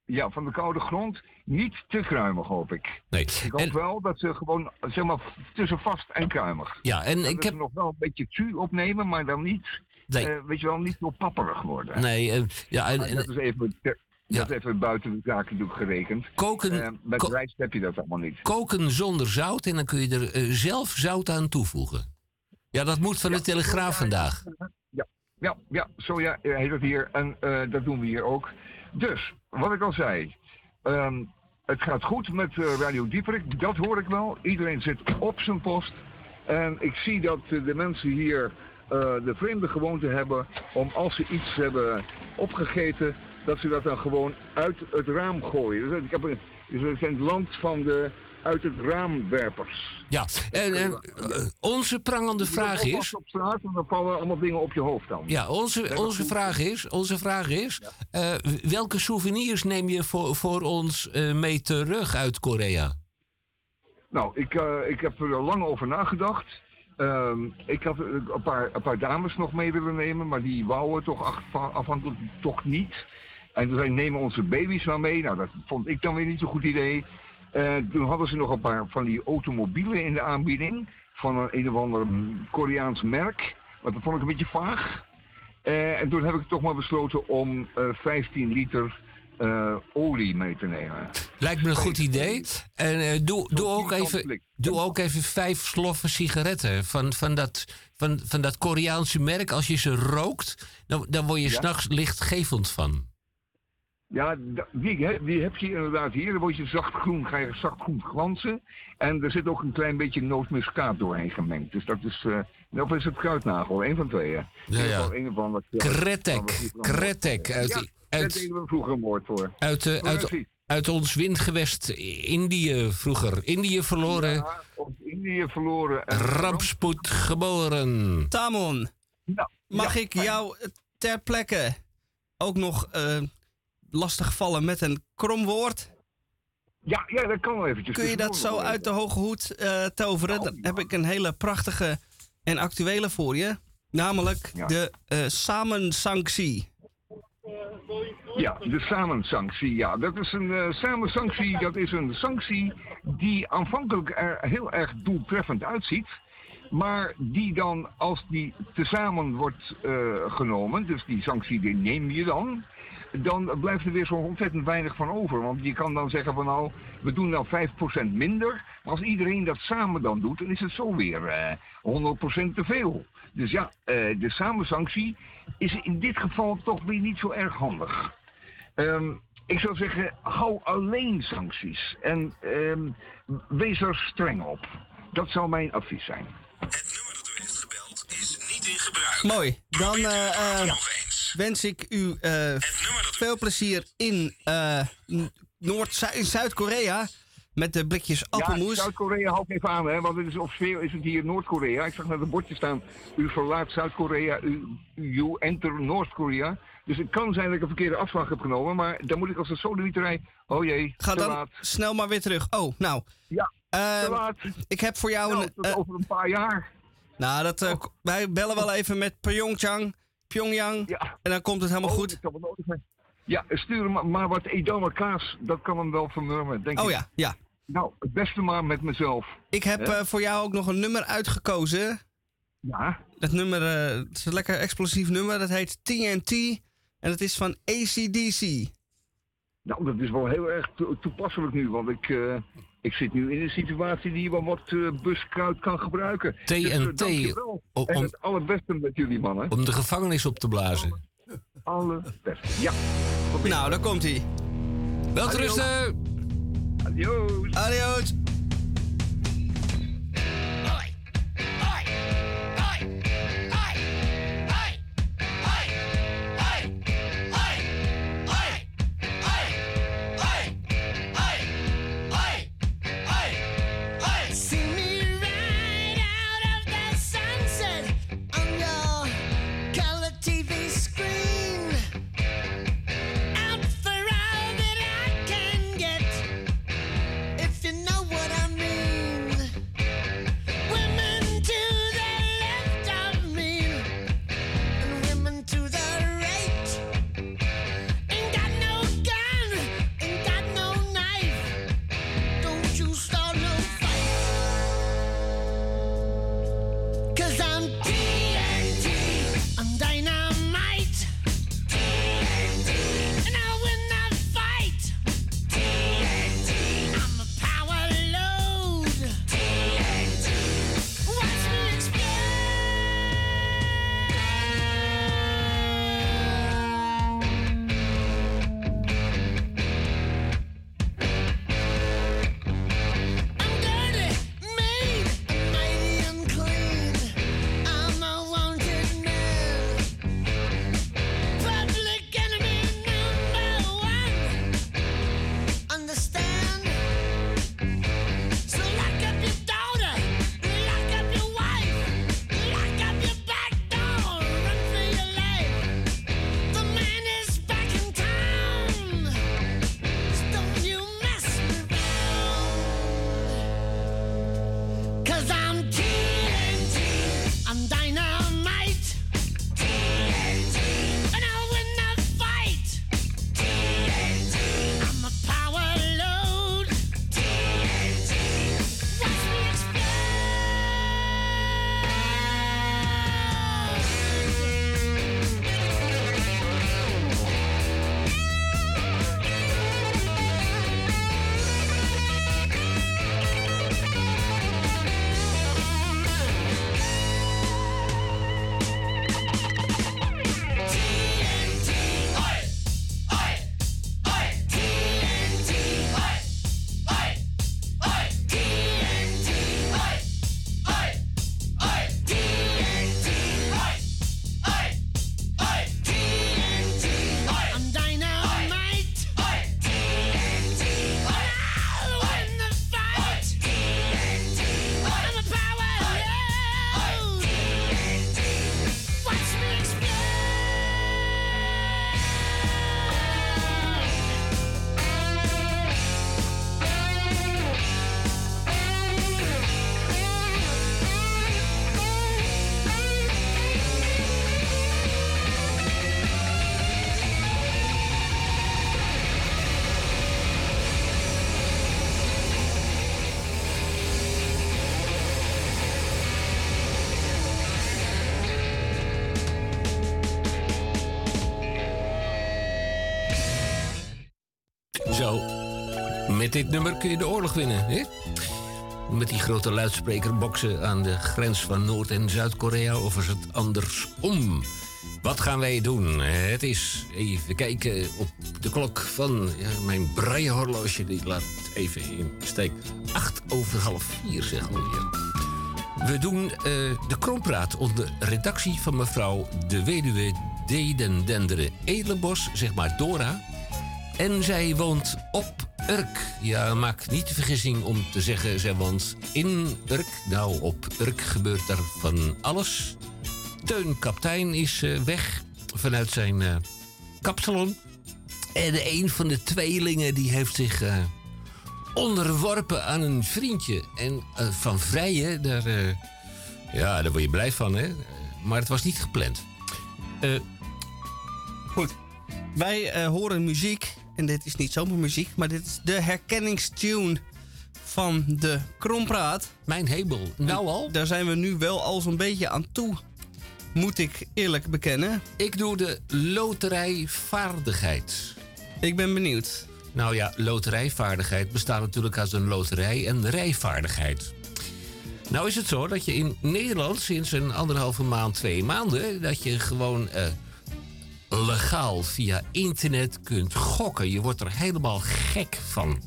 Ja, van de koude grond. Niet te kruimig, hoop ik. Nee. Ik hoop wel dat ze gewoon, zeg maar, tussen vast en kruimig. Ja, en ik heb... nog wel een beetje tsu opnemen, maar dan niet, Nee. weet je wel, niet zo papperig worden. Nee, ja, en, dat is even, ter- dat is even buiten de zaken natuurlijk gerekend. Koken- Eh, met rijst heb je dat allemaal niet. koken zonder zout en dan kun je er eh, zelf zout aan toevoegen. Ja, dat moet van de Telegraaf vandaag. Ja, ja, ja zo ja, heet het hier. En eh, dat doen we hier ook. Dus, wat ik al zei. ehm, het gaat goed met eh, Radio Dieperik. Dat hoor ik wel. Iedereen zit op zijn post. En ik zie dat eh, de mensen hier eh, de vreemde gewoonte hebben om als ze iets hebben opgegeten, dat ze dat dan gewoon uit het raam gooien. Dus ik heb een, dus we zijn het land van de uit het raamwerpers. Ja, en eh, eh, onze prangende vraag is... op straat en dan vallen allemaal dingen op je hoofd dan. Ja, onze, onze vraag is, onze vraag is eh, welke souvenirs neem je voor, voor ons eh, mee terug uit Korea? Nou, ik, eh, ik heb er lang over nagedacht. Ehm, ik had eh, een paar, een paar dames nog mee willen nemen, maar die wouden toch af- afhankelijk toch niet. En toen zei nemen onze baby's maar mee. Nou, dat vond ik dan weer niet zo'n goed idee. Eh, toen hadden ze nog een paar van die automobielen in de aanbieding. Van een, een of ander Koreaans merk. Maar dat vond ik een beetje vaag. Eh, en toen heb ik toch maar besloten om eh 15 liter eh, olie mee te nemen. Lijkt me een goed idee. En doe, doe, ook even, doe ook even vijf sloffen sigaretten van, van, dat, van, van dat Koreaanse merk. Als je ze rookt, dan, dan word je Ja. s'nachts lichtgevend van. Ja, die, he- die heb je inderdaad hier. Dan word je zacht groen, ga je zacht groen glanzen. En er zit ook een klein beetje nootmuskaat doorheen gemengd. Dus dat is, eh of is het kruidnagel, een van twee. hè. Ja. Een of ander, eh, Kretek, van wat van- kretek. Uit, ja, uit, deden we vroeger een woord voor. uit, eh, uit, uit ons windgewest Indië vroeger. Indië verloren, Ja, Indië verloren. En rampspoed geboren. Tamon, mag ik jou ter plekke ook nog eh lastig vallen met een krom woord? Ja, ja, dat kan wel eventjes. Kun je dat tussendoor zo uit de hoge hoed eh, toveren? Dan heb ik een hele prachtige en actuele voor je. Namelijk de eh samensanctie. Ja, de samensanctie. Ja, dat is een eh, samensanctie. Dat is een sanctie die aanvankelijk er heel erg doeltreffend uitziet. Maar die dan, als die tezamen wordt eh, genomen, dus die sanctie die neem je dan, dan blijft er weer zo ontzettend weinig van over. Want je kan dan zeggen van nou, we doen nou 5% minder. Maar als iedereen dat samen dan doet, dan is het zo weer eh 100% te veel. Dus ja, eh, de samensanctie is in dit geval toch weer niet zo erg handig. Ehm, ik zou zeggen, hou alleen sancties. En ehm, wees er streng op. Dat zou mijn advies zijn. Mooi. Dan eh, eh, wens ik u eh, veel plezier in eh, in Zuid-Korea met de blikjes appelmoes. Ja, Zuid-Korea hou ik even aan, hè, want het is officieel is het hier Noord-Korea. Ik zag net een bordje staan, u verlaat Zuid-Korea, u, you enter Noord-Korea. Dus het kan zijn dat ik een verkeerde afslag heb genomen, maar dan moet ik als een sodemieterij... Oh jee, Ga te dan laat. snel maar weer terug. Oh, nou. Ja, Eh, te laat. Ik heb voor jou Nou, een. eh, over een paar jaar. nou, dat, eh, k- wij bellen wel even met Pyeongchang. Pyongyang. En dan komt het helemaal Oh, goed. Ja, stuur hem maar- maar wat Edama kaas, dat kan hem wel vermurmen, denk Oh ik. ja, ja. Nou, het beste maar met mezelf. Ik heb eh, voor jou ook nog een nummer uitgekozen. Ja. Dat nummer, eh, het is een lekker explosief nummer. Dat heet TNT. En dat is van ACDC. Nou, dat is wel heel erg to- toepasselijk nu, want ik, eh, ik zit nu in een situatie die wel wat eh buskruid kan gebruiken. Dus, TNT, o- En om- het allerbeste met jullie mannen. Om de gevangenis op te blazen. Allerbeste, ja. Nou, daar komt hij. Welterusten! Adios. Adios. See dit nummer kun je de oorlog winnen, hè? Met die grote luidsprekerboksen aan de grens van Noord- en Zuid-Korea, of is het andersom? Wat gaan wij doen? Het is even kijken op de klok van ja, mijn breienhorloge. Die laat even in steek. Acht over half vier, zeg alweer. We doen eh, de krompraat onder redactie van mevrouw de weduwe Deden Dendere Edelenbos, zeg maar Dora. En zij woont op Urk. Ja, maak niet de vergissing om te zeggen woont in Urk. Nou, op Urk gebeurt er van alles. Teun Kaptein is eh, weg vanuit zijn eh, kapsalon. En een van de tweelingen die heeft zich eh, onderworpen aan een vriendje. En van Vrije, daar, ja, daar word je blij van, hè? Maar het was niet gepland. Goed. Wij horen muziek. En dit is niet zomaar muziek, maar dit is de herkenningstune van de Krompraat. Mijn hemel, nou al? Daar zijn we nu wel al zo'n beetje aan toe, moet ik eerlijk bekennen. Ik doe de loterijvaardigheid. Ik ben benieuwd. Nou ja, loterijvaardigheid bestaat natuurlijk uit een loterij en rijvaardigheid. Nou is het zo dat je in Nederland sinds een anderhalve maand, twee maanden... dat je gewoon eh, legaal via internet kunt gokken. Je wordt er helemaal gek van.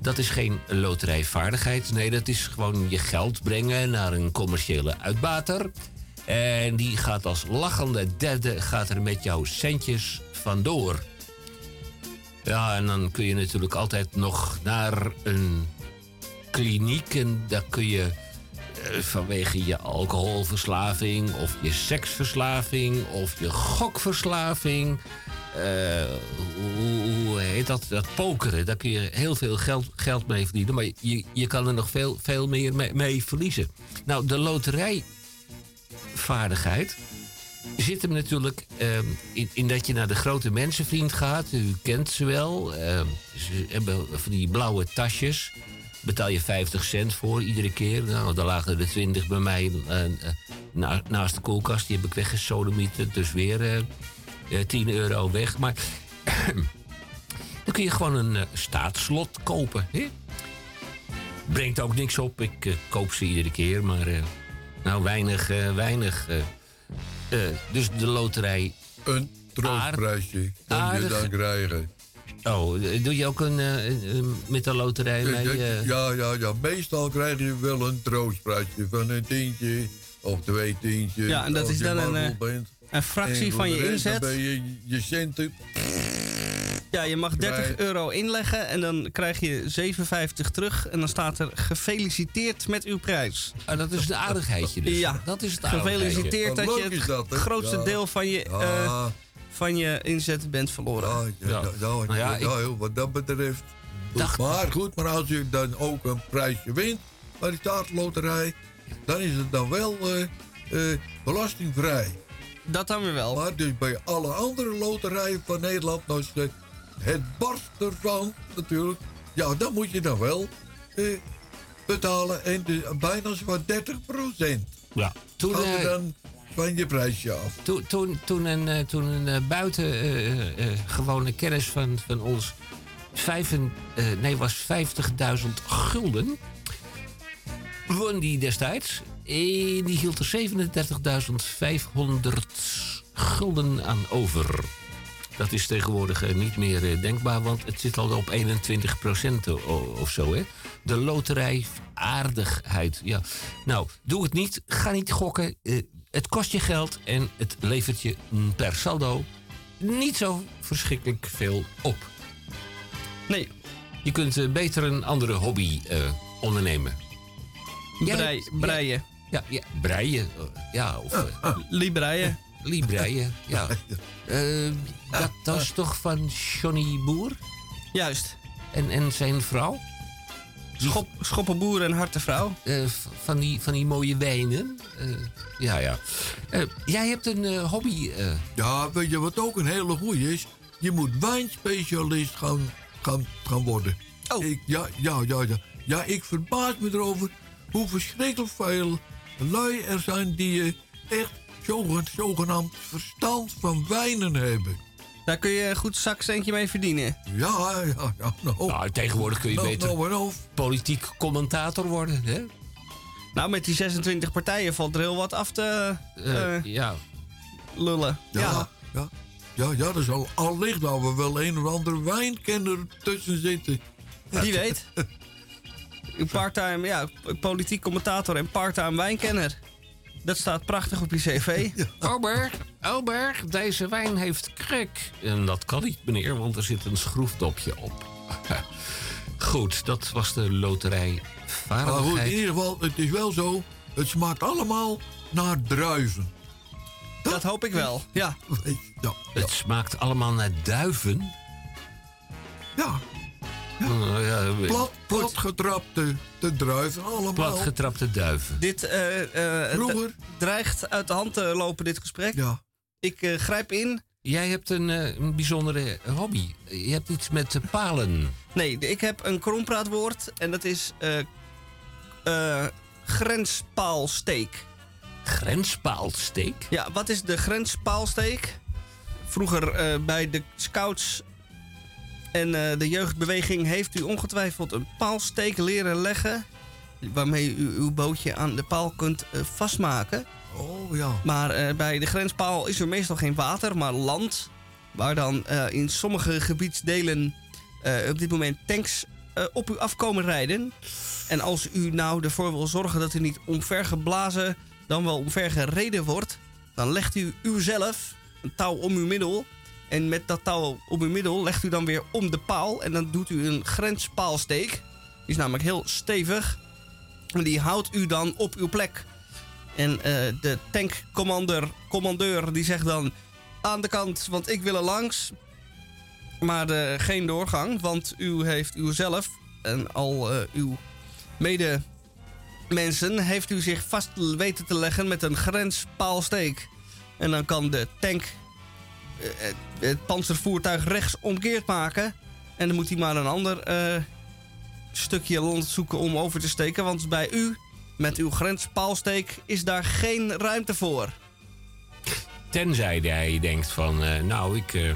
Dat is geen loterijvaardigheid. Nee, dat is gewoon je geld brengen naar een commerciële uitbater. En die gaat als lachende derde gaat er met jouw centjes vandoor. Ja, en dan kun je natuurlijk altijd nog naar een kliniek. En daar kun je vanwege je alcoholverslaving of je seksverslaving of je gokverslaving. eh, hoe, heet dat? Dat pokeren. Daar kun je heel veel geld, geld mee verdienen. Maar je, je kan er nog veel, veel meer mee, verliezen. Nou, de loterijvaardigheid zit hem natuurlijk ehm, in, in dat je naar de grote mensenvriend gaat. U kent ze wel. Ehm, ze hebben van die blauwe tasjes. Betaal je 50 cent voor iedere keer. Nou, daar lagen er 20 bij mij eh, eh, na- naast de koelkast. Die heb ik weggesodemieterd. Dus weer eh, eh, 10 euro weg. Maar (clears throat) dan kun je gewoon een staatslot kopen. Hè? Brengt ook niks op. Ik koop ze iedere keer. Maar nou, weinig, weinig. dus de loterij. Een troostprijsje kan je dan krijgen. Oh, eh, doe je ook een, eh, eh, met de loterij mee? Ja, eh? ja, ja, ja, meestal krijg je wel een troostprijsje van een tientje of twee tientjes. Ja, en dat als is je dan een, bent. een fractie En van je rest, dan inzet. ben je je centen. Ja, je mag 30 Krijg- euro inleggen en dan krijg je 57 terug. En dan staat er gefeliciteerd met uw prijs. Ah, dat is de aardigheidje dus. Ja, Dat is het Gefeliciteerd Wat dat je het is dat, hè? grootste Ja. deel van je, Ja. Van je inzet bent verloren. Ja, ja, ja, ja, Nou ja, wat dat betreft. Maar goed, maar als je dan ook een prijsje wint bij die staatsloterij, dan is het dan wel eh, eh, belastingvrij. Dat dan weer wel. Maar dus bij alle andere loterijen van Nederland, nou is het, het barst ervan natuurlijk. Ja, dan moet je dan wel eh, betalen en de, bijna zo'n 30 procent. Ja. Toen, dan van je prijsje af. Toen, toen, toen een, eh, toen een eh, buiten eh, kennis van, van ons vijf nee, was 50.000 gulden. Won die destijds. Die hield er 37.500 gulden aan over. Dat is tegenwoordig niet meer denkbaar, want het zit al op 21% of zo. Hè? De loterij aardigheid. Ja. Nou, doe het niet. Ga niet gokken. Het kost je geld en het levert je per saldo niet zo verschrikkelijk veel op. Nee. Je kunt eh, beter een andere hobby eh, ondernemen. Brei- breien. Ja, ja, breien. eh, Ja, of... eh, Libreien. Libreien, (laughs) ja. (laughs) Dat, dat is toch van Johnny Boer? Juist. En, en zijn vrouw? Schop, schoppenboer en hartevrouw. Eh, v- van, die, van die mooie wijnen. Eh, ja, ja. Eh, jij hebt een eh, hobby. eh. Ja, weet je wat ook een hele goeie is? Je moet wijnspecialist gaan, gaan, gaan worden. Oh. Ik, ja, ja, ja, ja. Ja, ik verbaas me erover hoe verschrikkelijk veel lui er zijn die eh, echt zogen- zogenaamd verstand van wijnen hebben. Daar kun je een goed zakcentje mee verdienen. Ja, ja, ja. Nou, Nou, tegenwoordig kun je beter politiek commentator worden, hè? Nou, met die 26 partijen valt er heel wat af te Eh, eh, ja. lullen. Ja, ja. ja. Ja, ja, er zal allicht dat we wel een of andere wijnkenner tussen zitten. Wie weet. Parttime, ja, politiek commentator en parttime wijnkenner. Dat staat prachtig op je cv. Ober, Ober, deze wijn heeft krek. En dat kan niet, meneer, want er zit een schroefdopje op. (laughs) Goed, dat was de loterij Maar goed, in ieder geval, het is wel zo. Het smaakt allemaal naar druiven. Dat hoop ik wel, ja. Ja, Het smaakt allemaal naar duiven. ja. Oh, ja, Plat, plat getrapte de druiven allemaal. Platgetrapte duiven. Dit eh, eh, dreigt uit de hand te lopen, dit gesprek. Ja. Ik eh, grijp in. Jij hebt een, eh, een bijzondere hobby. Je hebt iets met palen. Nee, ik heb een krompraatwoord en dat is eh eh, grenspaalsteek. Grenspaalsteek? Ja, wat is de grenspaalsteek? Vroeger eh, bij de scouts en eh, de jeugdbeweging heeft u ongetwijfeld een paalsteek leren leggen. Waarmee u uw bootje aan de paal kunt eh, vastmaken. Oh ja. Maar eh, bij de grenspaal is er meestal geen water, maar land. Waar dan in sommige gebiedsdelen op dit moment tanks op u afkomen rijden. En als u nou ervoor wil zorgen dat u niet omvergeblazen, dan wel omvergereden wordt, dan legt u uzelf een touw om uw middel. En met dat touw om uw middel legt u dan weer om de paal. En dan doet u een grenspaalsteek. Die is namelijk heel stevig. En die houdt u dan op uw plek. En eh, de tankcommandeur commandeur, die zegt dan aan de kant, want ik wil er langs. Maar eh, geen doorgang, want u heeft uzelf en al eh, uw mede mensen heeft u zich vast weten te leggen met een grenspaalsteek. En dan kan de tank het- het panzervoertuig rechts omkeerd maken. En dan moet hij maar een ander eh, stukje land zoeken om over te steken. Want bij u, met uw grenspaalsteek, is daar geen ruimte voor. Tenzij hij denkt van, eh, nou, ik, eh,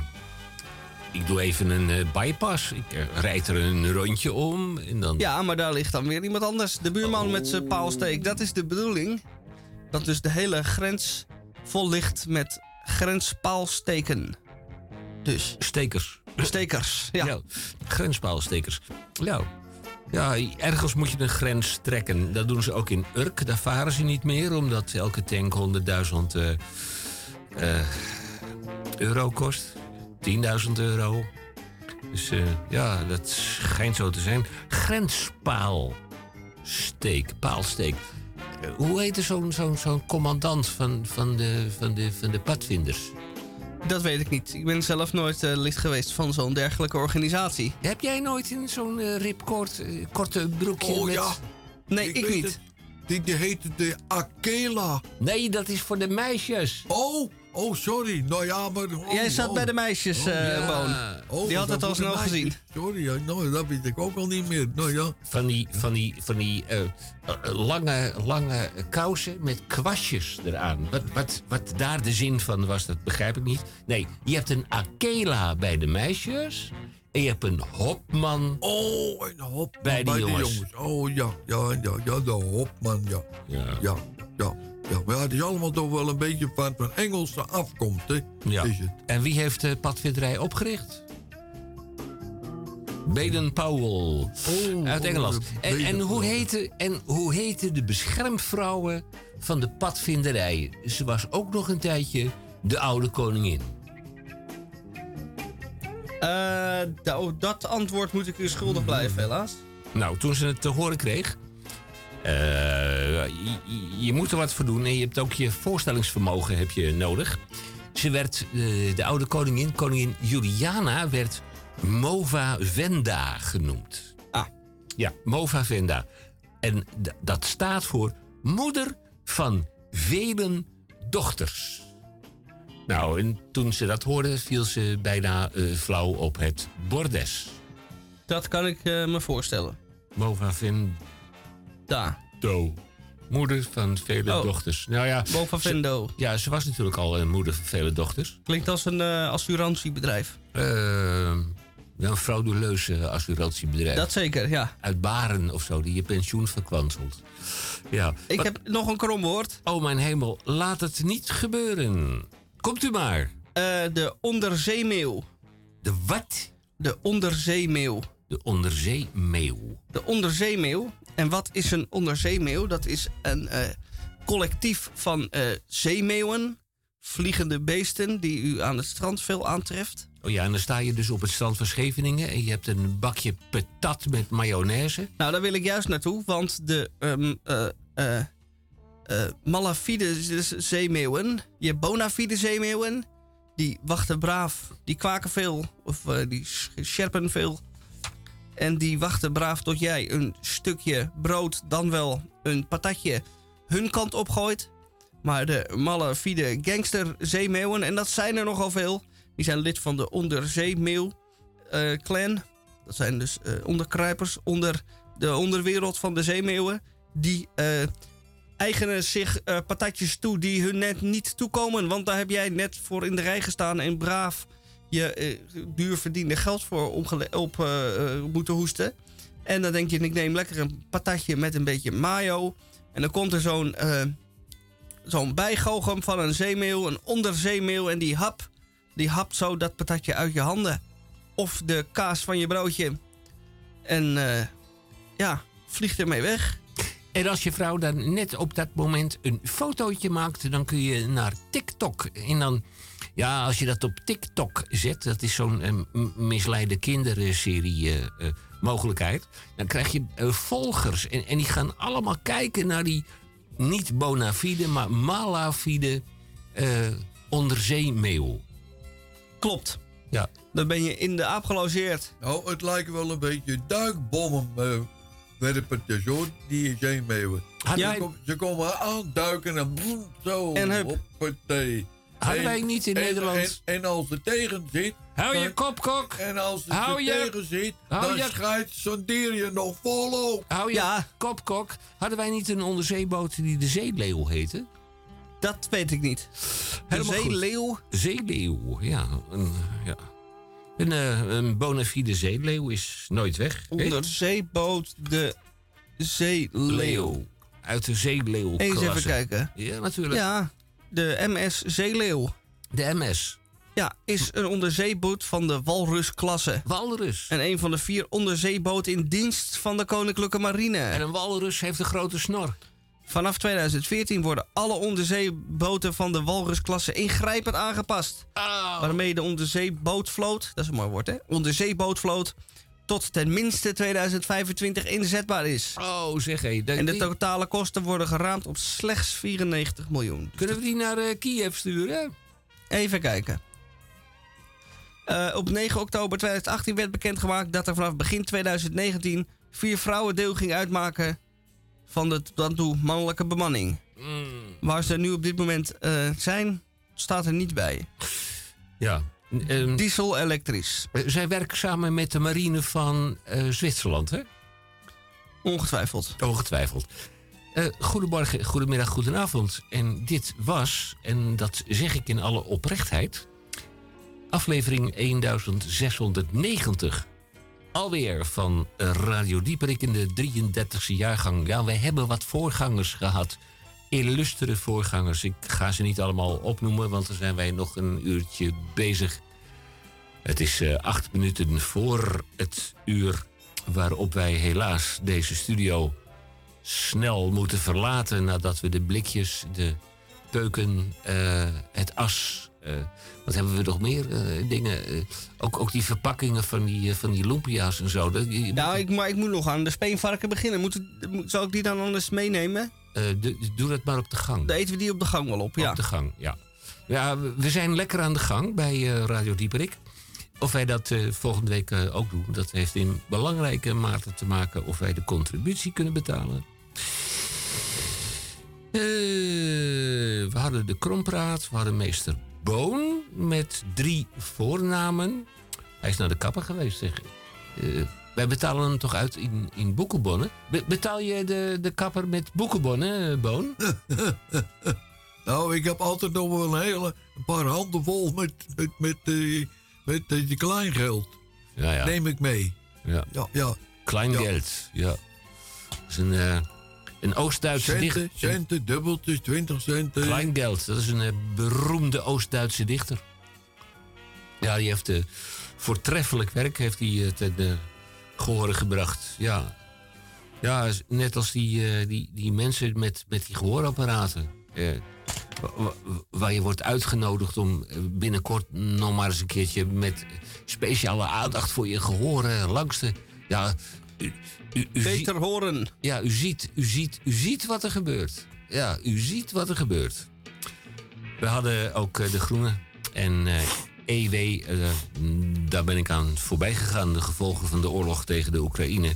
ik doe even een eh, bypass. Ik eh, rijd er een rondje om en dan... Ja, maar daar ligt dan weer iemand anders. De buurman met zijn paalsteek. Dat is de bedoeling. Dat dus de hele grens vol ligt met grenspaalsteken. Dus. Stekers. Stekers, ja. grenspaalstekers. Nou, ja, ergens moet je een grens trekken. Dat doen ze ook in Urk. Daar varen ze niet meer, omdat elke tank 100.000 eh, eh, euro kost. 10.000 euro. Dus eh, ja, dat schijnt zo te zijn. Grenspaalsteek, paalsteek. Hoe heette zo'n zo'n zo'n commandant van, van, de, van, de, van de padvinders? Dat weet ik niet. Ik ben zelf nooit eh, lid geweest van zo'n dergelijke organisatie. Heb jij nooit in zo'n ripkort, eh, korte broekje Oh met... ja. Nee, ik, niet. het. Die, die heette de Akela. Nee, dat is voor de meisjes. Oh, oh, sorry. Nou ja, maar... oh, Jij zat oh. bij de meisjes, ja. Oh, Die had het al snel gezien. Sorry, ja, nou, dat weet ik ook al niet meer. Nou ja. Van die, van die, van die eh, eh, lange, lange kousen met kwastjes eraan. Wat, wat, wat daar de zin van was, dat begrijp ik niet. Nee, je hebt een Akela bij de meisjes. En je hebt een Hopman Oh, een hop. bij de jongens. Oh ja, ja, ja, ja, de hopman, ja. Ja. Ja, ja. ja. Maar het is allemaal toch wel een beetje van, van Engelse afkomst, hè? Ja. Is het. En wie heeft de padvinderij opgericht? Baden Powell Oh, uit Engeland. oh, En, hoe heette, en hoe heette de beschermvrouwen van de padvinderij? Ze was ook nog een tijdje de oude koningin. Eh, oh, dat antwoord moet ik u schuldig blijven, helaas. Nou, toen ze het te horen kreeg. eh, je, je- moet er wat voor doen en je hebt ook je voorstellingsvermogen heb je nodig. Ze werd, eh, de oude koningin, koningin Juliana, werd Mova Venda genoemd. Ah. Ja, Mova Venda. En dat staat voor moeder van velen dochters. Nou, en toen ze dat hoorde, viel ze bijna eh, flauw op het bordes. Dat kan ik eh, me voorstellen. Mova. Do. Moeder van vele Oh. dochters. Nou ja, ze- Vendo. ja, ze was natuurlijk al een moeder van vele dochters. Klinkt als een eh, assurantiebedrijf. Eh, een frauduleus eh, assurantiebedrijf. Dat zeker, ja. Uit Baren of zo, die je pensioen verkwanselt. Ja. Ik Wat- heb nog een kromwoord. Oh mijn hemel, laat het niet gebeuren. Komt u maar. Eh, de onderzeemeeuw. De wat? De onderzeemeeuw. De onderzeemeeuw. De onderzeemeeuw. En wat is een onderzeemeeuw? Dat is een eh, collectief van eh, zeemeeuwen, vliegende beesten die u aan het strand veel aantreft. Oh ja, en dan sta je dus op het strand van Scheveningen... en je hebt een bakje patat met mayonaise. Nou, daar wil ik juist naartoe, want de eh eh malafide zeemeeuwen, je hebt bonafide zeemeeuwen, die wachten braaf, die kwaken veel, of eh, die sch- scherpen veel. En die wachten braaf tot jij een stukje brood, dan wel een patatje, hun kant opgooit. Maar de malafide gangster zeemeeuwen, en dat zijn er nogal veel, die zijn lid van de onderzeemeeuw eh, clan. Dat zijn dus eh, onderkruipers onder de onderwereld van de zeemeeuwen. Die eigenen zich eh, patatjes toe die hun net niet toekomen. Want daar heb jij net voor in de rij gestaan en braaf je eh, duur verdiende geld voor op eh, moeten hoesten. En dan denk je, ik neem lekker een patatje met een beetje mayo. En dan komt er zo'n zo'n bijgoochem van een zeemeeuw, een onderzeemeeuw. En die hap, die hapt zo dat patatje uit je handen. Of de kaas van je broodje. En ja, vliegt ermee weg. En als je vrouw dan net op dat moment een fotootje maakt, dan kun je naar TikTok. En dan, ja, als je dat op TikTok zet, dat is zo'n m- misleide kinderserie eh, eh, mogelijkheid. Dan krijg je volgers. En, en die gaan allemaal kijken naar die niet bona fide, maar malafide eh onderzeemeeuw. Klopt. Ja. Dan ben je in de aap gelogeerd. Nou, het lijkt wel een beetje duikbommen werpertjes die Ze, wij- kom- ze komen aanduiken en boem, zo. En hup. hoppatee. Hadden En- wij niet in en- Nederland- En, en als er tegen zit... Hou je dan- kop, kok. En als Hou je- tegen zit, hou dan je- schijt zo'n dier je nog volop. Hou je Ja. kop, kok. Hadden wij niet een onderzeeboot die de Zeeleeuw heette? Dat weet ik niet. De Helemaal goed. zeeleeuw. Zeeleeuw, ja. Een, ja. Een, eh, een bona fide zeeleeuw is nooit weg. Onderzeeboot de zeeleeuw. Leeuw. Uit de zeeleeuw. Eens even kijken. Ja, natuurlijk. Ja, de MS Zeeleeuw. De MS. Ja, is een onderzeeboot van de Walrus-klasse. Walrus. En een van de vier onderzeeboten in dienst van de Koninklijke Marine. En een walrus heeft een grote snor. Vanaf 2014 worden alle onderzeeboten van de Walrus-klasse ingrijpend aangepast. Oh. Waarmee de onderzeebootvloot, dat is een mooi woord hè, onderzeebootvloot tot ten minste 2025 inzetbaar is. Oh, zeg hé. En de totale kosten worden geraamd op slechts 94 miljoen. Kunnen we die naar eh, Kiev sturen? Even kijken. Eh, op 9 oktober 2018 werd bekendgemaakt dat er vanaf begin 2019 vier vrouwen deel ging uitmaken van de tot dan toe mannelijke bemanning. Mm, Waar ze nu op dit moment eh, zijn, staat er niet bij. ja. Ehm, Diesel elektrisch. eh, zij werken samen met de marine van eh, Zwitserland, hè? Ongetwijfeld. Ongetwijfeld. Eh, goedemorgen, goedemiddag, goedenavond. En dit was, en dat zeg ik in alle oprechtheid, aflevering 1690. Alweer van Radio Dieperik in de 33e jaargang. Ja, we hebben wat voorgangers gehad. Illustere voorgangers. Ik ga ze niet allemaal opnoemen, want dan zijn wij nog een uurtje bezig. Het is eh, acht minuten voor het uur waarop wij helaas deze studio snel moeten verlaten nadat we de blikjes, de keuken, eh, het as. Eh, wat hebben we nog meer eh, dingen? eh, ook, ook die verpakkingen van die, van die lumpia's en zo. Dat, je- Nou, ik, maar ik moet nog aan de speenvarken beginnen. Moet, moet- zal ik die dan anders meenemen? de- doe dat maar op de gang. Dan eten we die op de gang wel op, ja. Op de gang, ja. Ja, we zijn lekker aan de gang bij Radio Dieperik. Of wij dat volgende week ook doen, dat heeft in belangrijke mate te maken of wij de contributie kunnen betalen. We hadden de Krompraat, we hadden meester Boon met drie voornamen. Hij is naar de kapper geweest, zeg ik. Eh, wij betalen hem toch uit in, in boekenbonnen? Be- betaal je de, de kapper met boekenbonnen, eh, Boon? (laughs) Nou, ik heb altijd nog wel een hele een paar handen vol met, met, met, eh, met die kleingeld. Ja, ja. Neem ik mee. Ja. Ja, ja. Kleingeld, ja. Dat is een, een Oost-Duitse dichter. centen, dubbeltjes, 20 centen. Kleingeld, dat is een eh, beroemde Oost-Duitse dichter. Ja, die heeft eh, voortreffelijk werk heeft hij, eh, ten eh, gehore gebracht. Ja, ja net als die, die, die mensen met, met die gehoorapparaten. eh, wa- wa- waar je wordt uitgenodigd om binnenkort nog maar eens een keertje met speciale aandacht voor je gehoor eh, langs te. Ja, u, Beter horen. ja, u ziet, u, ziet, u ziet wat er gebeurt. Ja, u ziet wat er gebeurt. We hadden ook eh, de Groene en eh, EW. eh, mm, daar ben ik aan voorbij gegaan. De gevolgen van de oorlog tegen de Oekraïne.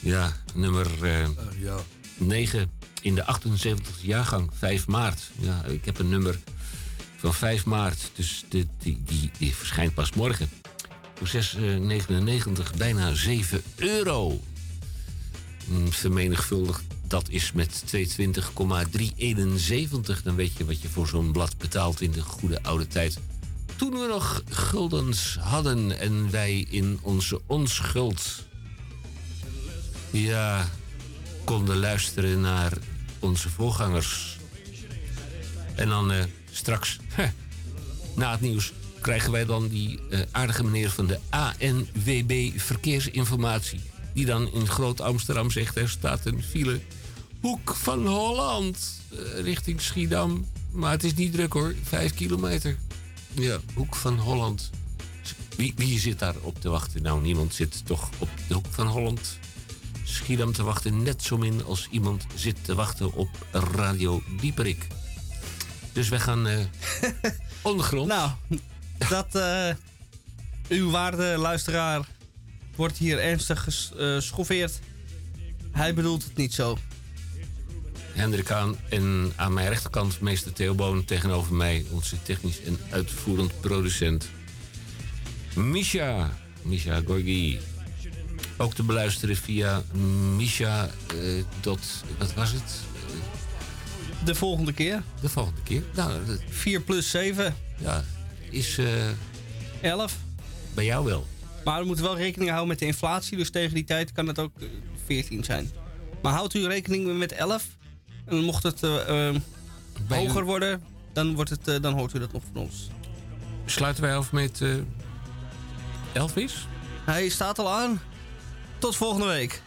Ja, nummer eh, ja. 9 in de 78e jaargang, 5 maart. Ja, ik heb een nummer van 5 maart. Dus de, die, die, die verschijnt pas morgen. Voor 6,99 bijna 7 euro. Mm, Vermenigvuldigd dat is met 220,371. Dan weet je wat je voor zo'n blad betaalt in de goede oude tijd. Toen we nog guldens hadden en wij in onze onschuld... Ja, konden luisteren naar onze voorgangers. En dan eh, straks, (laughs) na het nieuws, krijgen wij dan die eh, aardige meneer van de ANWB Verkeersinformatie. Die dan in Groot Amsterdam zegt: er staat een file. Hoek van Holland eh, richting Schiedam. Maar het is niet druk hoor, vijf kilometer. Ja, Hoek van Holland. Wie, wie zit daar op te wachten? Nou, niemand zit toch op de Hoek van Holland. Schiedam te wachten, net zo min als iemand zit te wachten op Radio Dieperik. Dus wij gaan eh (laughs) ondergrond. Nou, dat eh, uw waarde luisteraar wordt hier ernstig geschoffeerd. Hij bedoelt het niet zo. Hendrik aan en aan mijn rechterkant meester Theo Boon. Tegenover mij onze technisch en uitvoerend producent Misha. Misha Gorgi. Ook te beluisteren via Misha. eh, dot, wat was het? De volgende keer. De volgende keer. Nou, 4 plus 7. Ja, is... eh 11. Bij jou wel. Maar we moeten wel rekening houden met de inflatie. Dus tegen die tijd kan het ook eh, 14 zijn. Maar houdt u rekening met 11. En mocht het eh, eh, hoger u- worden, dan, wordt het, eh, dan hoort u dat nog van ons. Sluiten wij af met eh, Elvis? Hij staat al aan. Tot volgende week.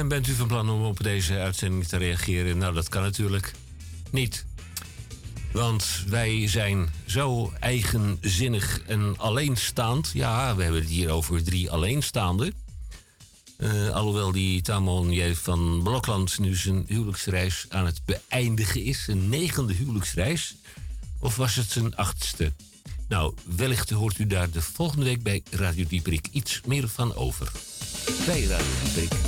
En bent u van plan om op deze uitzending te reageren? Nou, dat kan natuurlijk niet. Want wij zijn zo eigenzinnig en alleenstaand. Ja, we hebben het hier over drie alleenstaanden. Eh, alhoewel die Tamon van Blokland nu zijn huwelijksreis aan het beëindigen is. Een negende huwelijksreis. Of was het zijn achtste? Nou, wellicht hoort u daar de volgende week bij Radio Dieperik iets meer van over. Bij Radio Dieperik.